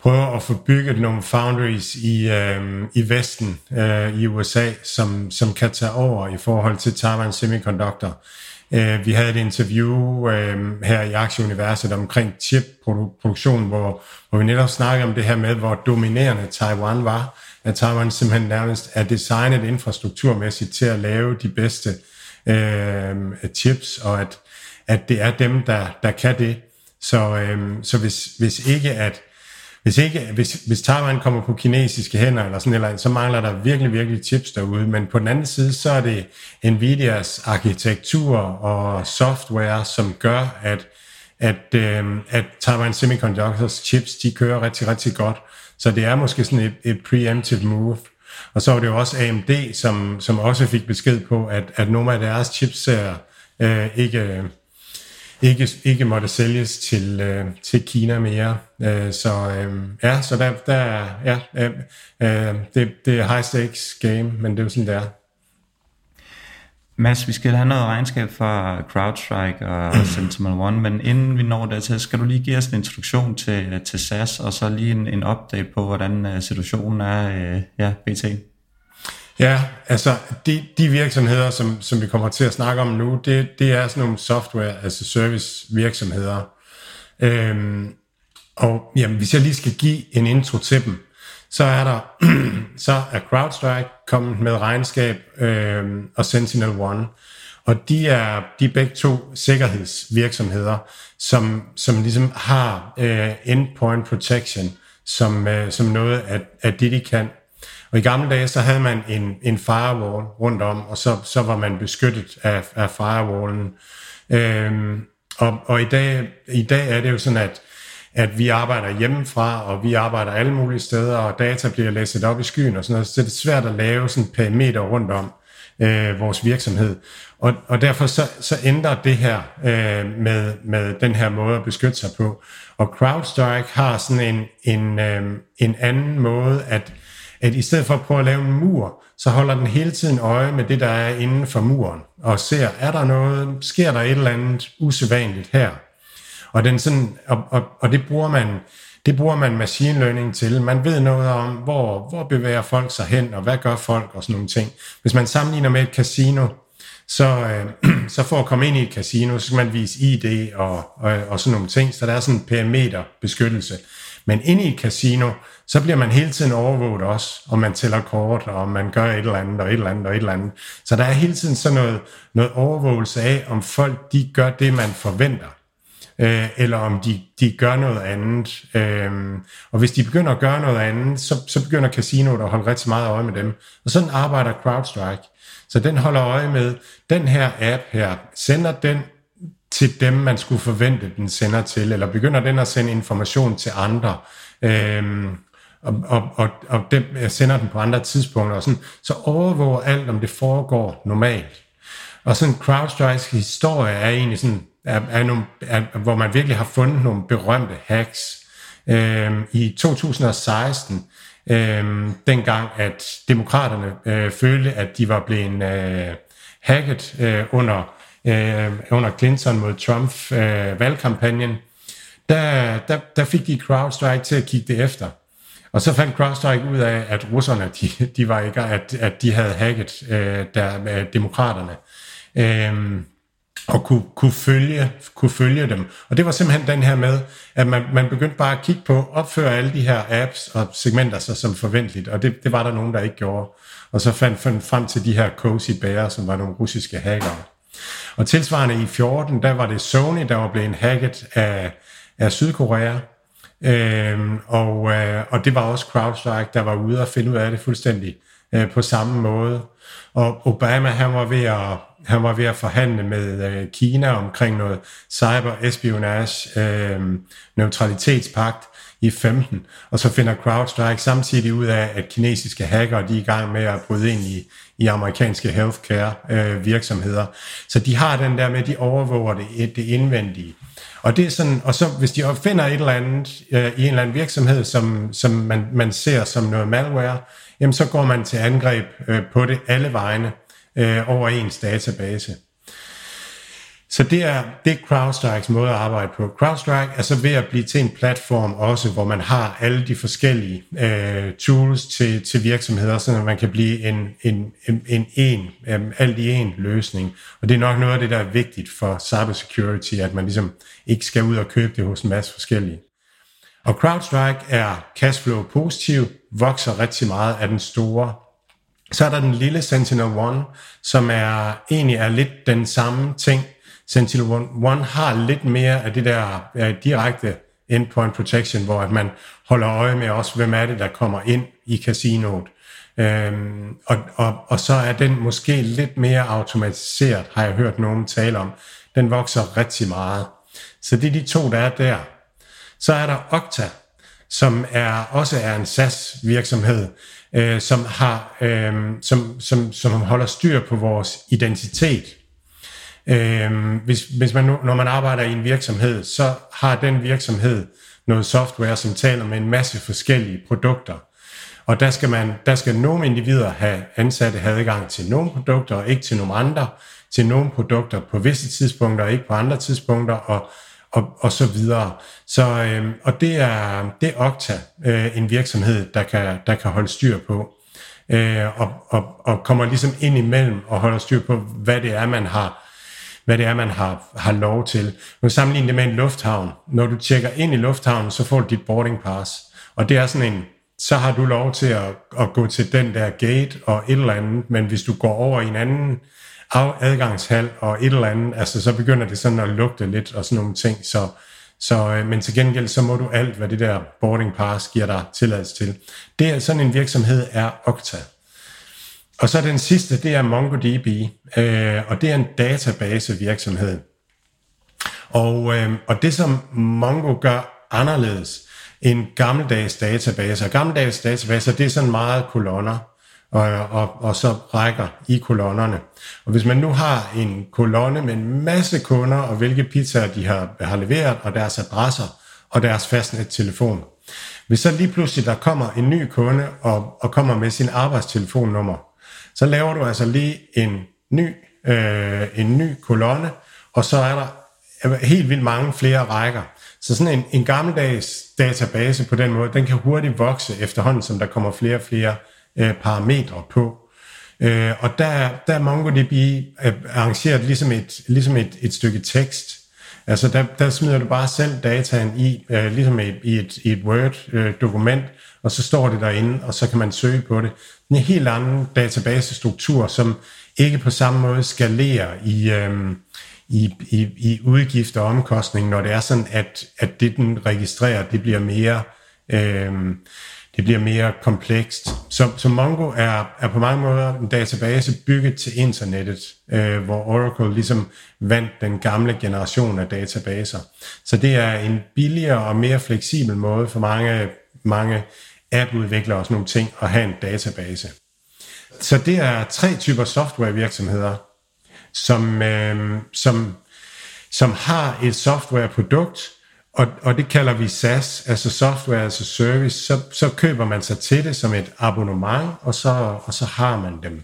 prøver at få bygget nogle foundries i, øh, i Vesten, øh, i USA, som, som kan tage over i forhold til Taiwan Semiconductor. Øh, vi havde et interview øh, her i Aktieuniverset omkring chipproduktion, hvor, hvor vi netop snakkede om det her med, hvor dominerende Taiwan var, at Taiwan simpelthen nærmest er designet infrastrukturmæssigt til at lave de bedste øh, chips, og at, at det er dem, der, der kan det. Så, øh, så hvis, hvis ikke at hvis, ikke, hvis, hvis Taiwan kommer på kinesiske hænder, eller sådan eller så mangler der virkelig, virkelig chips derude. Men på den anden side, så er det Nvidias arkitektur og software, som gør, at, at, øh, at Taiwan Semiconductors chips, de kører rigtig, rigtig godt. Så det er måske sådan et, et preemptive move. Og så var det jo også AMD, som, som også fik besked på, at, at nogle af deres chips øh, ikke øh, ikke, ikke måtte sælges til, øh, til Kina mere. Øh, så øh, ja, så der, der ja, øh, øh det, det er high stakes game, men det er jo sådan, det er. Mads, vi skal have noget regnskab fra CrowdStrike og Sentinel One, men inden vi når dertil, skal du lige give os en introduktion til, til SAS, og så lige en, en update på, hvordan øh, situationen er, øh, ja, BT. Ja, altså de, de virksomheder, som, som vi kommer til at snakke om nu, det, det er sådan nogle software altså service virksomheder. Øhm, og jamen, hvis jeg lige skal give en intro til dem, så er der så er CrowdStrike kommet med regnskab øh, og Sentinel One. Og de er, de er begge to sikkerhedsvirksomheder, som, som ligesom har øh, endpoint protection som, øh, som noget af, af det, de kan. Og i gamle dage, så havde man en, en firewall rundt om, og så, så var man beskyttet af, af firewallen. Øhm, og og i, dag, i dag er det jo sådan, at, at vi arbejder hjemmefra, og vi arbejder alle mulige steder, og data bliver læsset op i skyen og sådan noget, så det er svært at lave sådan perimeter rundt om øh, vores virksomhed. Og, og derfor så, så ændrer det her øh, med, med den her måde at beskytte sig på. Og CrowdStrike har sådan en, en, øh, en anden måde at at i stedet for at prøve at lave en mur, så holder den hele tiden øje med det, der er inden for muren, og ser, er der noget, sker der et eller andet usædvanligt her? Og, den sådan, og, og, og det bruger man det bruger man machine learning til. Man ved noget om, hvor, hvor bevæger folk sig hen, og hvad gør folk, og sådan nogle ting. Hvis man sammenligner med et casino, så, øh, så for at komme ind i et casino, så skal man vise ID og, og, og sådan nogle ting, så der er sådan en perimeter beskyttelse. Men inde i et casino, så bliver man hele tiden overvåget også, om man tæller kort, og man gør et eller andet, og et eller andet, og et eller andet. Så der er hele tiden sådan noget, noget overvågelse af, om folk de gør det, man forventer øh, eller om de, de gør noget andet. Øh, og hvis de begynder at gøre noget andet, så, så begynder casinoet at holde rigtig meget øje med dem. Og sådan arbejder CrowdStrike. Så den holder øje med, den her app her, sender den til dem, man skulle forvente, den sender til, eller begynder den at sende information til andre, øh, og, og, og, og dem, sender den på andre tidspunkter, og sådan, så overvåger alt, om det foregår normalt. Og sådan CrowdStrikes historie er egentlig sådan er, er nogle, er, hvor man virkelig har fundet nogle berømte hacks. Øhm, I 2016, øhm, dengang at demokraterne øh, følte, at de var blevet øh, hacket øh, under, øh, under Clinton mod Trump øh, valgkampagnen, der, der, der fik de CrowdStrike til at kigge det efter. Og så fandt CrowdStrike ud af, at russerne, de, de var ikke, at, at de havde hacket øh, der, øh, demokraterne. Øhm, og kunne, kunne, følge, kunne følge dem. Og det var simpelthen den her med, at man, man begyndte bare at kigge på, opføre alle de her apps og segmenter sig som forventeligt, og det, det var der nogen, der ikke gjorde. Og så fandt, fandt frem til de her Cozy Bear, som var nogle russiske hackere. Og tilsvarende i 14, der var det Sony, der var blevet hacket af, af Sydkorea, øhm, og, øh, og det var også CrowdStrike, der var ude og finde ud af det fuldstændig øh, på samme måde. Og Obama, han var ved at han var ved at forhandle med øh, Kina omkring noget cyber-espionage, øh, neutralitetspagt i 15, og så finder CrowdStrike samtidig ud af, at kinesiske hackere de er i gang med at bryde ind i, i amerikanske healthcare øh, virksomheder. Så de har den der med, at de overvåger det, det indvendige. Og det er sådan, og så hvis de finder et eller andet øh, i en eller anden virksomhed, som, som man, man ser som noget malware, jamen så går man til angreb øh, på det alle vegne øh, over ens database. Så det er, det er CrowdStrikes måde at arbejde på. CrowdStrike er så ved at blive til en platform også, hvor man har alle de forskellige øh, tools til, til virksomheder, så man kan blive en, en, en, en, en øh, alt i en løsning. Og det er nok noget af det, der er vigtigt for cybersecurity, at man ligesom ikke skal ud og købe det hos en masse forskellige. Og CrowdStrike er cashflow positiv, vokser rigtig meget af den store så er der den lille Sentinel-1, som er egentlig er lidt den samme ting. Sentinel-1 har lidt mere af det der uh, direkte endpoint protection, hvor at man holder øje med også, hvem er det, der kommer ind i casinoet. Øhm, og, og, og så er den måske lidt mere automatiseret, har jeg hørt nogen tale om. Den vokser rigtig meget. Så det er de to, der er der. Så er der Okta, som er også er en SaaS virksomhed, øh, som, har, øh, som, som, som holder styr på vores identitet. Øh, hvis, hvis man, når man arbejder i en virksomhed, så har den virksomhed noget software, som taler med en masse forskellige produkter. Og der skal, man, der skal nogle individer have ansatte have adgang til nogle produkter, og ikke til nogle andre, til nogle produkter på visse tidspunkter, og ikke på andre tidspunkter, og og, og så videre. Så, øh, og det er, det er Okta, øh, en virksomhed, der kan, der kan holde styr på, øh, og, og, og kommer ligesom ind imellem og holder styr på, hvad det er, man har, hvad det er, man har, har lov til. Nu sammenligner det med en lufthavn. Når du tjekker ind i lufthavnen, så får du dit boarding pass. Og det er sådan en, så har du lov til at, at gå til den der gate og et eller andet, men hvis du går over i en anden adgangshal og et eller andet, altså så begynder det sådan at lugte lidt og sådan nogle ting, så, så, øh, men til gengæld så må du alt, hvad det der boarding pass giver dig tilladelse til. Det er sådan en virksomhed er Okta. Og så den sidste, det er MongoDB, øh, og det er en database virksomhed. Og, øh, og det som Mongo gør anderledes end gammeldags databaser, gammeldags databaser, det er sådan meget kolonner og, og, og så rækker i kolonnerne. Og hvis man nu har en kolonne med en masse kunder, og hvilke pizzaer de har, har leveret, og deres adresser, og deres fastnet telefon. Hvis så lige pludselig der kommer en ny kunde og, og kommer med sin arbejdstelefonnummer, så laver du altså lige en ny, øh, en ny kolonne, og så er der helt vildt mange flere rækker. Så sådan en, en gammeldags database på den måde, den kan hurtigt vokse efterhånden, som der kommer flere og flere øh, parametre på. Øh, og der, der er MongoDB øh, arrangeret ligesom et, ligesom et, et stykke tekst. Altså der, der smider du bare selv dataen i, øh, ligesom i et, i et Word-dokument, øh, og så står det derinde, og så kan man søge på det. En helt anden databasestruktur, som ikke på samme måde skalerer i, øh, i, i, i udgifter og omkostning, når det er sådan, at, at det, den registrerer, det bliver mere... Øh, det bliver mere komplekst. Så, så Mongo er, er på mange måder en database bygget til internettet, øh, hvor Oracle ligesom vandt den gamle generation af databaser. Så det er en billigere og mere fleksibel måde for mange, mange app-udviklere og sådan nogle ting at have en database. Så det er tre typer softwarevirksomheder, som, øh, som, som har et softwareprodukt, og, og det kalder vi SaaS, altså Software as a Service. Så, så køber man sig til det som et abonnement, og så, og så har man dem.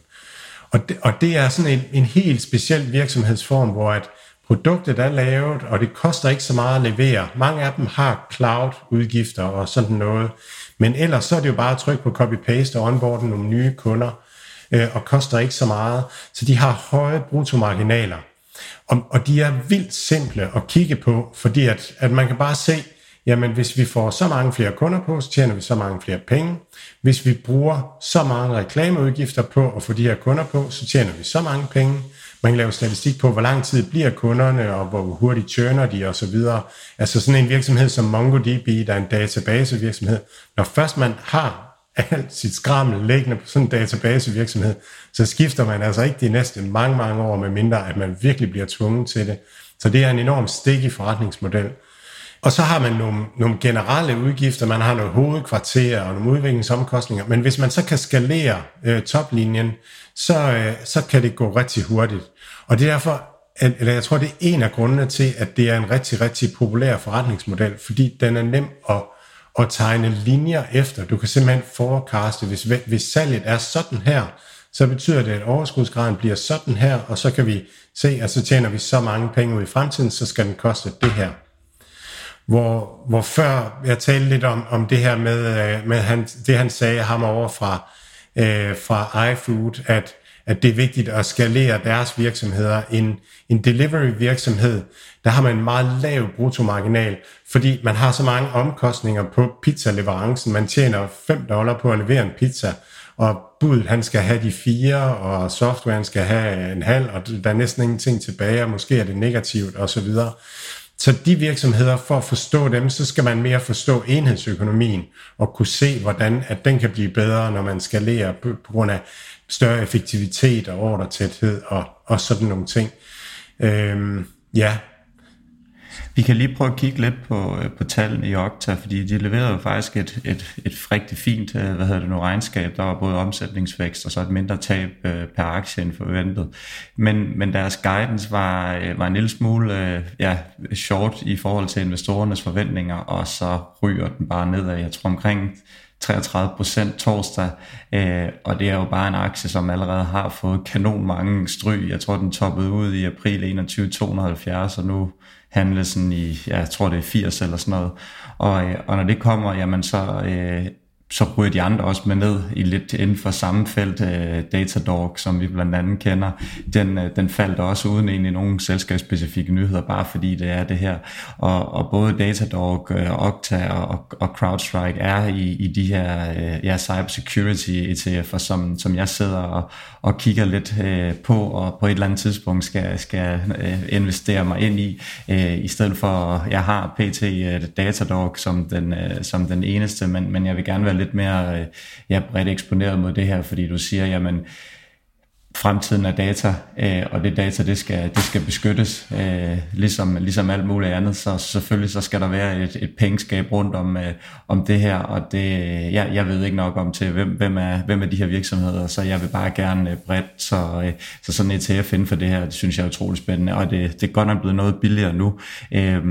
Og det, og det er sådan en, en helt speciel virksomhedsform, hvor at produktet er lavet, og det koster ikke så meget at levere. Mange af dem har cloud-udgifter og sådan noget. Men ellers så er det jo bare at trykke på copy-paste og onboarde nogle nye kunder, øh, og koster ikke så meget. Så de har høje bruttomarginaler. Og, og de er vildt simple at kigge på, fordi at, at man kan bare se, jamen hvis vi får så mange flere kunder på, så tjener vi så mange flere penge. Hvis vi bruger så mange reklameudgifter på at få de her kunder på, så tjener vi så mange penge. Man kan lave statistik på, hvor lang tid bliver kunderne, og hvor hurtigt tjener de osv. Altså sådan en virksomhed som MongoDB, der er en databasevirksomhed. Når først man har alt sit skrammel liggende på sådan en databasevirksomhed, så skifter man altså ikke de næste mange, mange år, med mindre at man virkelig bliver tvunget til det. Så det er en enorm i forretningsmodel. Og så har man nogle, nogle generelle udgifter, man har nogle hovedkvarterer og nogle udviklingsomkostninger, men hvis man så kan skalere øh, toplinjen, så, øh, så kan det gå rigtig hurtigt. Og det er derfor, at, eller jeg tror, det er en af grundene til, at det er en rigtig, rigtig populær forretningsmodel, fordi den er nem at at tegne linjer efter. Du kan simpelthen forecaste, hvis, hvis salget er sådan her, så betyder det, at overskudsgraden bliver sådan her, og så kan vi se, at så tjener vi så mange penge ud i fremtiden, så skal den koste det her. Hvor, hvor før jeg talte lidt om, om det her med, øh, med han, det han sagde ham over fra, øh, fra iFood, at at det er vigtigt at skalere deres virksomheder. En, en delivery virksomhed, der har man en meget lav bruttomarginal, fordi man har så mange omkostninger på pizzaleverancen. Man tjener 5 dollar på at levere en pizza, og budet han skal have de fire, og softwaren skal have en halv, og der er næsten ingenting tilbage, og måske er det negativt osv. Så de virksomheder, for at forstå dem, så skal man mere forstå enhedsøkonomien, og kunne se, hvordan at den kan blive bedre, når man skalerer på, på grund af større effektivitet og ordretæthed og, og sådan nogle ting. Øhm, ja. Vi kan lige prøve at kigge lidt på, øh, på tallene i Okta, fordi de leverede jo faktisk et, et, et rigtig fint øh, hvad hedder det nu, regnskab. Der var både omsætningsvækst og så et mindre tab øh, per aktie end forventet. Men, men deres guidance var, var en lille smule ja, short i forhold til investorernes forventninger, og så ryger den bare nedad. Jeg tror omkring 33% torsdag, øh, og det er jo bare en aktie, som allerede har fået kanon mange stryg. Jeg tror, den toppede ud i april 21 270, og nu handles den i, ja, jeg tror det er 80 eller sådan noget. Og, øh, og når det kommer, jamen så øh, så ryger de andre også med ned i lidt inden for samme felt. Øh, Datadog, som vi blandt andet kender, den, uh, den faldt også uden egentlig nogen selskabsspecifikke nyheder, bare fordi det er det her. Og, og både Datadog, øh, Okta og, og CrowdStrike er i, i de her ja, cybersecurity ETF'er, som, som jeg sidder og, og kigger lidt på, og på et eller andet tidspunkt skal, skal investere mig ind i, i stedet for, jeg har PT Datadog som den, som den eneste, men, men jeg vil gerne være lidt mere øh, ja, bredt eksponeret mod det her, fordi du siger, jamen, fremtiden er data, øh, og det data, det skal, det skal beskyttes, øh, ligesom, ligesom alt muligt andet, så selvfølgelig så skal der være et, et pengeskab rundt om, øh, om det her, og det, ja, jeg ved ikke nok om til, hvem, hvem, er, hvem er de her virksomheder, så jeg vil bare gerne øh, bredt, så, øh, så sådan et ETF inden for det her, det synes jeg er utrolig spændende, og det, det er godt nok blevet noget billigere nu. Øh,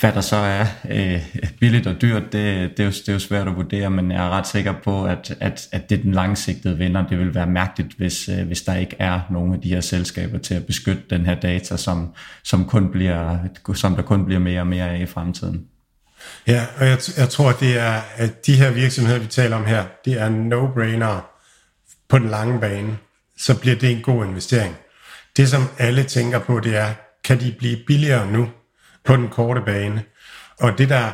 hvad der så er øh, billigt og dyrt, det, det, er jo, det er jo svært at vurdere, men jeg er ret sikker på, at, at, at det er den langsigtede vinder. Det vil være mærkeligt, hvis, øh, hvis der ikke er nogen af de her selskaber til at beskytte den her data, som, som, kun bliver, som der kun bliver mere og mere af i fremtiden. Ja, og jeg, jeg tror, det er, at de her virksomheder, vi taler om her, det er no-brainer på den lange bane. Så bliver det en god investering. Det, som alle tænker på, det er, kan de blive billigere nu på den korte bane? Og det der,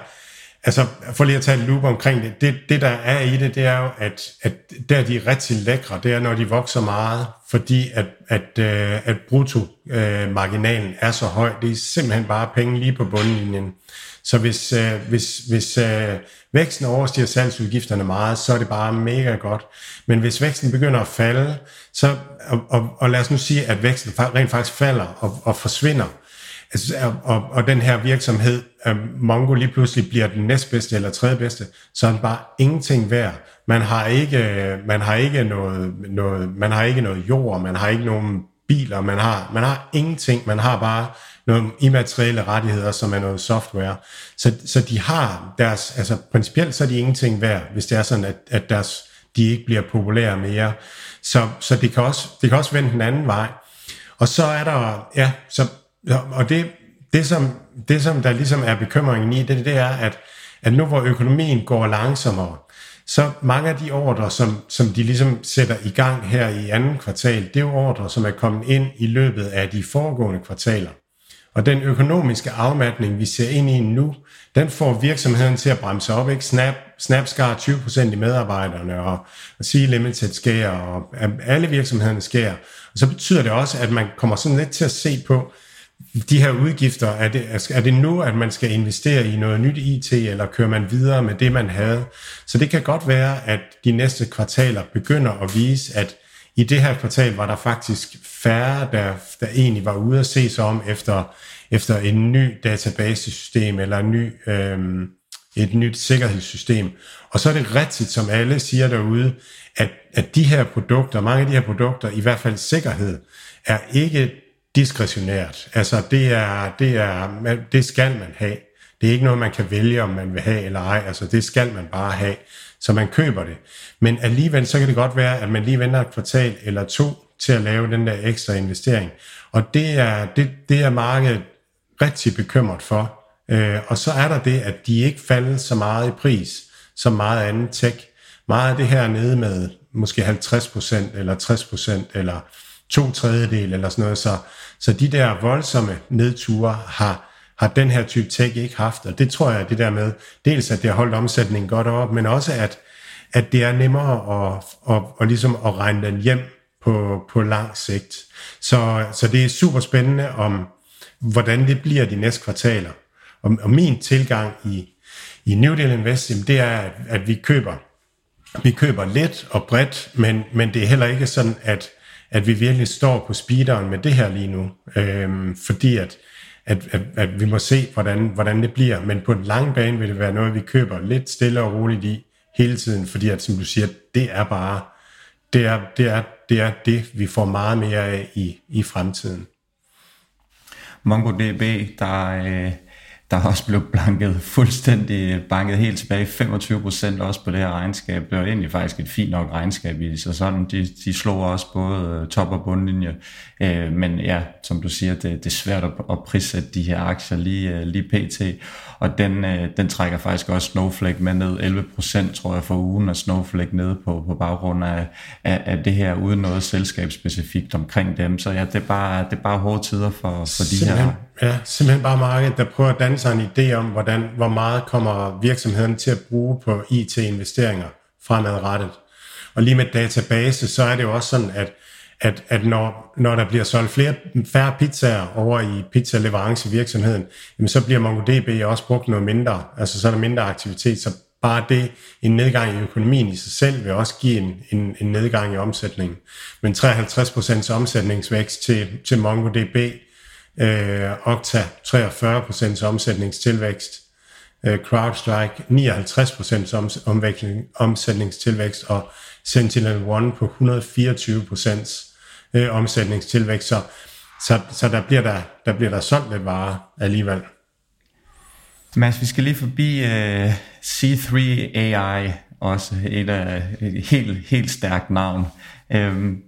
altså for lige at tage et loop omkring det, det, det der er i det, det er jo, at, at der de er rigtig lækre, det er, når de vokser meget, fordi at, at, øh, at, bruttomarginalen øh, brutto-marginalen er så høj. Det er simpelthen bare penge lige på bundlinjen. Så hvis, øh, hvis, hvis øh, væksten overstiger salgsudgifterne meget, så er det bare mega godt. Men hvis væksten begynder at falde, så, og, og, og lad os nu sige, at væksten rent faktisk falder og, og forsvinder, altså, og, og den her virksomhed, Mongo lige pludselig bliver den næstbedste eller tredje bedste, så er den bare ingenting værd. Man har ikke, man har ikke noget, noget, man har ikke noget jord, man har ikke nogen biler, man har, man har ingenting, man har bare nogle immaterielle rettigheder, som er noget software. Så, så de har deres, altså principielt så er de ingenting værd, hvis det er sådan, at, at deres, de ikke bliver populære mere. Så, så det, kan også, det kan også vende den anden vej. Og så er der, ja, så, Ja, og det, det, som, det som der ligesom er bekymringen i, det, det er, at, at nu hvor økonomien går langsommere, så mange af de ordre, som, som de ligesom sætter i gang her i anden kvartal, det er jo ordre, som er kommet ind i løbet af de foregående kvartaler. Og den økonomiske afmatning, vi ser ind i nu, den får virksomheden til at bremse op. Ikke? Snap, Snap skar 20% i medarbejderne, og, og C-Limited skærer, og alle virksomhederne skærer. Og så betyder det også, at man kommer sådan lidt til at se på, de her udgifter, er det, er det nu, at man skal investere i noget nyt IT, eller kører man videre med det, man havde? Så det kan godt være, at de næste kvartaler begynder at vise, at i det her kvartal var der faktisk færre, der, der egentlig var ude at se sig om efter, efter en ny databasesystem eller en ny, øhm, et nyt sikkerhedssystem. Og så er det rigtigt, som alle siger derude, at, at de her produkter, mange af de her produkter, i hvert fald sikkerhed, er ikke diskretionært. Altså det, er, det, er, det skal man have. Det er ikke noget, man kan vælge, om man vil have eller ej. Altså det skal man bare have så man køber det. Men alligevel så kan det godt være, at man lige venter et kvartal eller to til at lave den der ekstra investering. Og det er, det, det er markedet rigtig bekymret for. Øh, og så er der det, at de ikke falder så meget i pris som meget andet tech. Meget af det her nede med måske 50% eller 60% eller to tredjedel eller sådan noget. Så, så de der voldsomme nedture har, har den her type tech ikke haft. Og det tror jeg, det der med, dels at det har holdt omsætningen godt op, men også at, at det er nemmere at, at, at, ligesom at regne den hjem på, på lang sigt. Så, så det er super spændende om, hvordan det bliver de næste kvartaler. Og, og min tilgang i, i New Deal Invest, det er, at, at vi køber vi køber lidt og bredt, men, men det er heller ikke sådan, at, at vi virkelig står på speederen med det her lige nu. Øhm, fordi at at, at, at vi må se, hvordan, hvordan det bliver. Men på den lange bane vil det være noget, vi køber lidt stille og roligt i hele tiden, fordi at, som du siger, det er bare, det er det, er, det, er det vi får meget mere af i, i fremtiden. MongoDB, der, øh, der også blev blanket fuldstændig banket helt tilbage 25 procent også på det her regnskab. Det var egentlig faktisk et fint nok regnskab i så sådan. De, de slog også både øh, top- og bundlinje. Øh, men ja, som du siger, det, det er svært at, at prissætte de her aktier lige, øh, lige pt. Og den, øh, den trækker faktisk også Snowflake med ned 11 procent, tror jeg, for ugen, og Snowflake nede på, på baggrund af, af, af det her, uden noget selskabsspecifikt omkring dem. Så ja, det er bare, det er bare hårde tider for, for de her Ja, simpelthen bare markedet, der prøver at danne sig en idé om, hvordan, hvor meget kommer virksomheden til at bruge på IT-investeringer fremadrettet. Og lige med database, så er det jo også sådan, at, at, at når, når der bliver solgt flere, færre pizzaer over i pizza-leverance-virksomheden, jamen så bliver MongoDB også brugt noget mindre. Altså så er der mindre aktivitet, så bare det, en nedgang i økonomien i sig selv, vil også give en, en, en nedgang i omsætningen. Men 53% omsætningsvækst til, til MongoDB, øh, Okta 43% omsætningstilvækst, øh, CrowdStrike 59% om, omsætningstilvækst og Sentinel-One på 124% øh, omsætningstilvækst. Så, så, så der, bliver der, der bliver der solgt lidt varer alligevel. Mads, vi skal lige forbi øh, C3 AI, også et, af, et helt, helt stærkt navn. Um,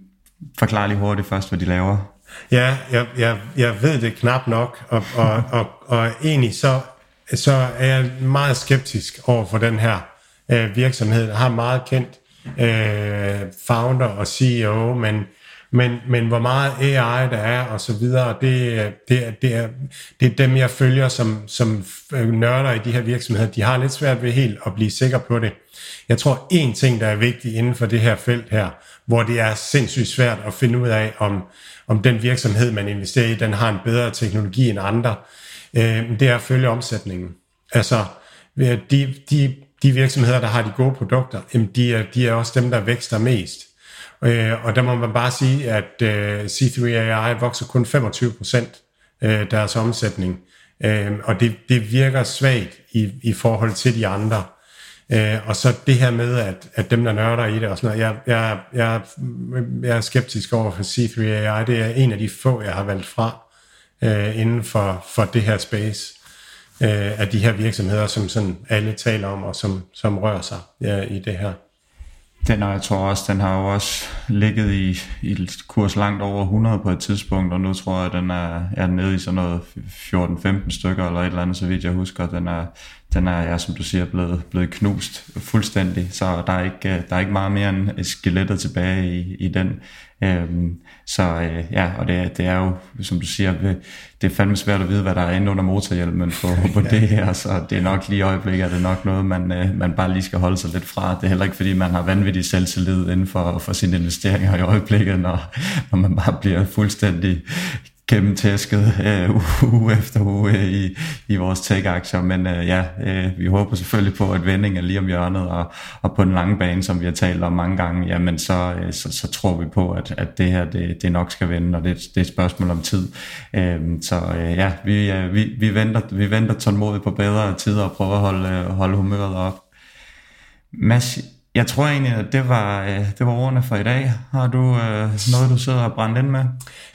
forklar lige hurtigt først, hvad de laver. Ja, jeg, jeg, jeg ved det knap nok, og, og, og, og egentlig så, så er jeg meget skeptisk over for den her øh, virksomhed. Jeg har meget kendt øh, founder og CEO, men, men, men hvor meget AI der er og så videre, det, det, det, er, det er dem, jeg følger som, som øh, nørder i de her virksomheder. De har lidt svært ved helt at blive sikre på det. Jeg tror, en ting, der er vigtig inden for det her felt her, hvor det er sindssygt svært at finde ud af, om, om den virksomhed, man investerer i, den har en bedre teknologi end andre, øh, det er at følge omsætningen. Altså, øh, de, de, de virksomheder, der har de gode produkter, de er, de er også dem, der vækster mest. Øh, og der må man bare sige, at øh, C3AI vokser kun 25 procent øh, deres omsætning. Øh, og det, det virker svagt i, i forhold til de andre. Øh, og så det her med, at, at dem, der nørder i det og sådan noget, jeg, jeg, jeg, jeg er skeptisk over for C3AI. Det er en af de få, jeg har valgt fra øh, inden for, for det her space øh, af de her virksomheder, som sådan alle taler om og som, som rører sig ja, i det her. Den, og jeg tror også, den har jo også ligget i, i kurs langt over 100 på et tidspunkt, og nu tror jeg, at den er, er nede i sådan noget 14-15 stykker, eller et eller andet, så vidt jeg husker. Den er, den er, ja, som du siger, blevet, blevet knust fuldstændig, så der er ikke, der er ikke meget mere end skelettet tilbage i, i den. Øhm, så øh, ja, og det, det er jo, som du siger, det er fandme svært at vide, hvad der er inde under motorhjelmen på, på det her, så det er nok lige i øjeblikket, er det nok noget, man, øh, man bare lige skal holde sig lidt fra. Det er heller ikke, fordi man har vanvittig selvtillid inden for, for sine investeringer i øjeblikket, når, når man bare bliver fuldstændig gennemtæsket øh, uge efter uge øh, i, i vores tech-aktier, men øh, ja, øh, vi håber selvfølgelig på, at vending er lige om hjørnet, og, og på den lange bane, som vi har talt om mange gange, jamen så, øh, så, så tror vi på, at, at det her, det, det nok skal vende, og det, det er et spørgsmål om tid. Øh, så øh, ja, vi, øh, vi, vi, venter, vi venter tålmodigt på bedre tider og prøver at holde, øh, holde humøret op. Mads, jeg tror egentlig, at det var, øh, det var ordene for i dag. Har du øh, noget, du sidder og brændt ind med?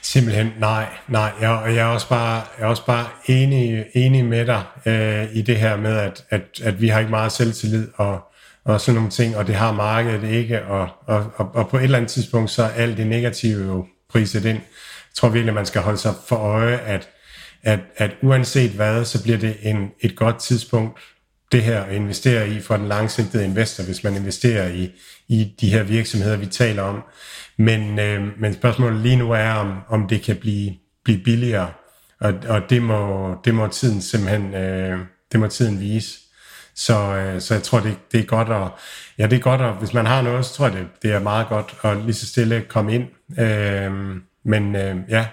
Simpelthen nej, nej. Jeg, jeg, er, også bare, jeg er også bare enig, enig med dig øh, i det her med, at, at, at vi har ikke meget selvtillid og, og sådan nogle ting, og det har markedet ikke, og, og, og, og på et eller andet tidspunkt, så er alt det negative jo priset ind. Jeg tror virkelig, man skal holde sig for øje, at, at, at uanset hvad, så bliver det en, et godt tidspunkt det her at investere i for den langsigtede investor, hvis man investerer i, i de her virksomheder, vi taler om. Men, øh, men spørgsmålet lige nu er, om, om det kan blive, blive billigere, og, og det, må, det må tiden simpelthen øh, det må tiden vise. Så, øh, så jeg tror, det, det er godt at, ja, det er godt at, hvis man har noget, så tror jeg, det, det er meget godt at lige så stille komme ind. Øh, men øh, ja,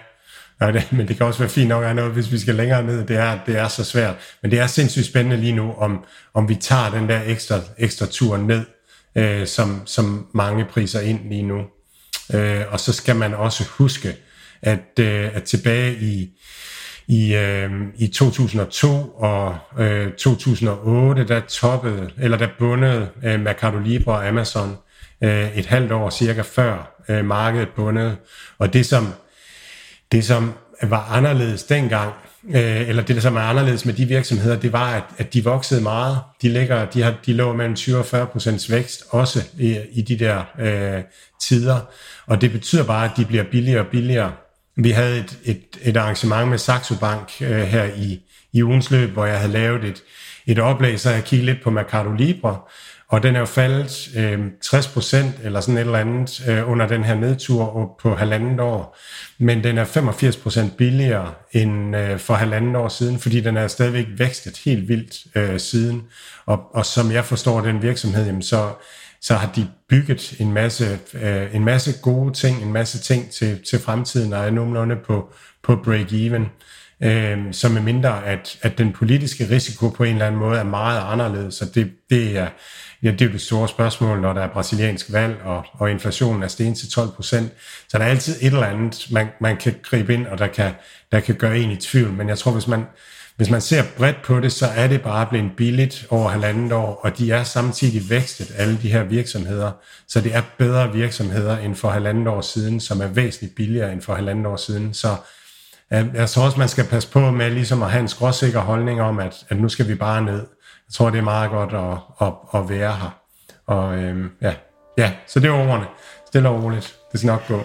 Nej, det, men det kan også være fint nok at noget, hvis vi skal længere ned. Det er, det er så svært. Men det er sindssygt spændende lige nu, om, om vi tager den der ekstra, ekstra tur ned, øh, som, som mange priser ind lige nu. Øh, og så skal man også huske, at, øh, at tilbage i, i, øh, i 2002 og øh, 2008, der toppede, eller der bundede øh, Mercado Libre og Amazon øh, et halvt år cirka før øh, markedet bundede. Og det som det, som var anderledes dengang, øh, eller det, som er anderledes med de virksomheder, det var, at, at de voksede meget. De, ligger, de, har, de lå mellem 20 og 40 procents vækst, også i, i de der øh, tider. Og det betyder bare, at de bliver billigere og billigere. Vi havde et, et, et arrangement med Saxo Bank øh, her i, i ugens løb, hvor jeg havde lavet et, et oplæg, så jeg kiggede lidt på Mercado Libre, og den er jo faldet øh, 60% eller sådan et eller andet øh, under den her nedtur på halvandet år. Men den er 85% billigere end øh, for halvandet år siden, fordi den er stadigvæk vækstet helt vildt øh, siden. Og, og som jeg forstår den virksomhed, jamen, så, så har de bygget en masse, øh, en masse gode ting, en masse ting til, til fremtiden, og er nogenlunde på, på break-even. Øh, så med mindre, at, at den politiske risiko på en eller anden måde er meget anderledes, så det, det er Ja, det er det store spørgsmål, når der er brasiliansk valg, og, og inflationen er steget til 12 procent. Så der er altid et eller andet, man, man kan gribe ind, og der kan, der kan gøre en i tvivl. Men jeg tror, hvis man, hvis man ser bredt på det, så er det bare blevet billigt over halvandet år, og de er samtidig vækstet, alle de her virksomheder. Så det er bedre virksomheder end for halvandet år siden, som er væsentligt billigere end for halvandet år siden. Så jeg, jeg tror også, man skal passe på med ligesom at have en skråsikker holdning om, at, at nu skal vi bare ned. Jeg tror, det er meget godt at, at, at være her. Og øhm, ja. ja, så det er ordene. Stille og roligt. Det skal nok gå.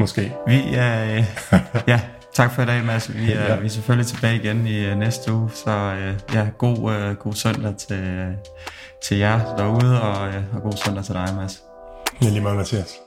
Måske. Vi er... Øh, ja, tak for i dag, Mads. Vi er, ja. vi er selvfølgelig tilbage igen i uh, næste uge. Så uh, ja, god, uh, god søndag til, uh, til jer derude, og, uh, og god søndag til dig, Mads. Ja, lige meget, Mathias.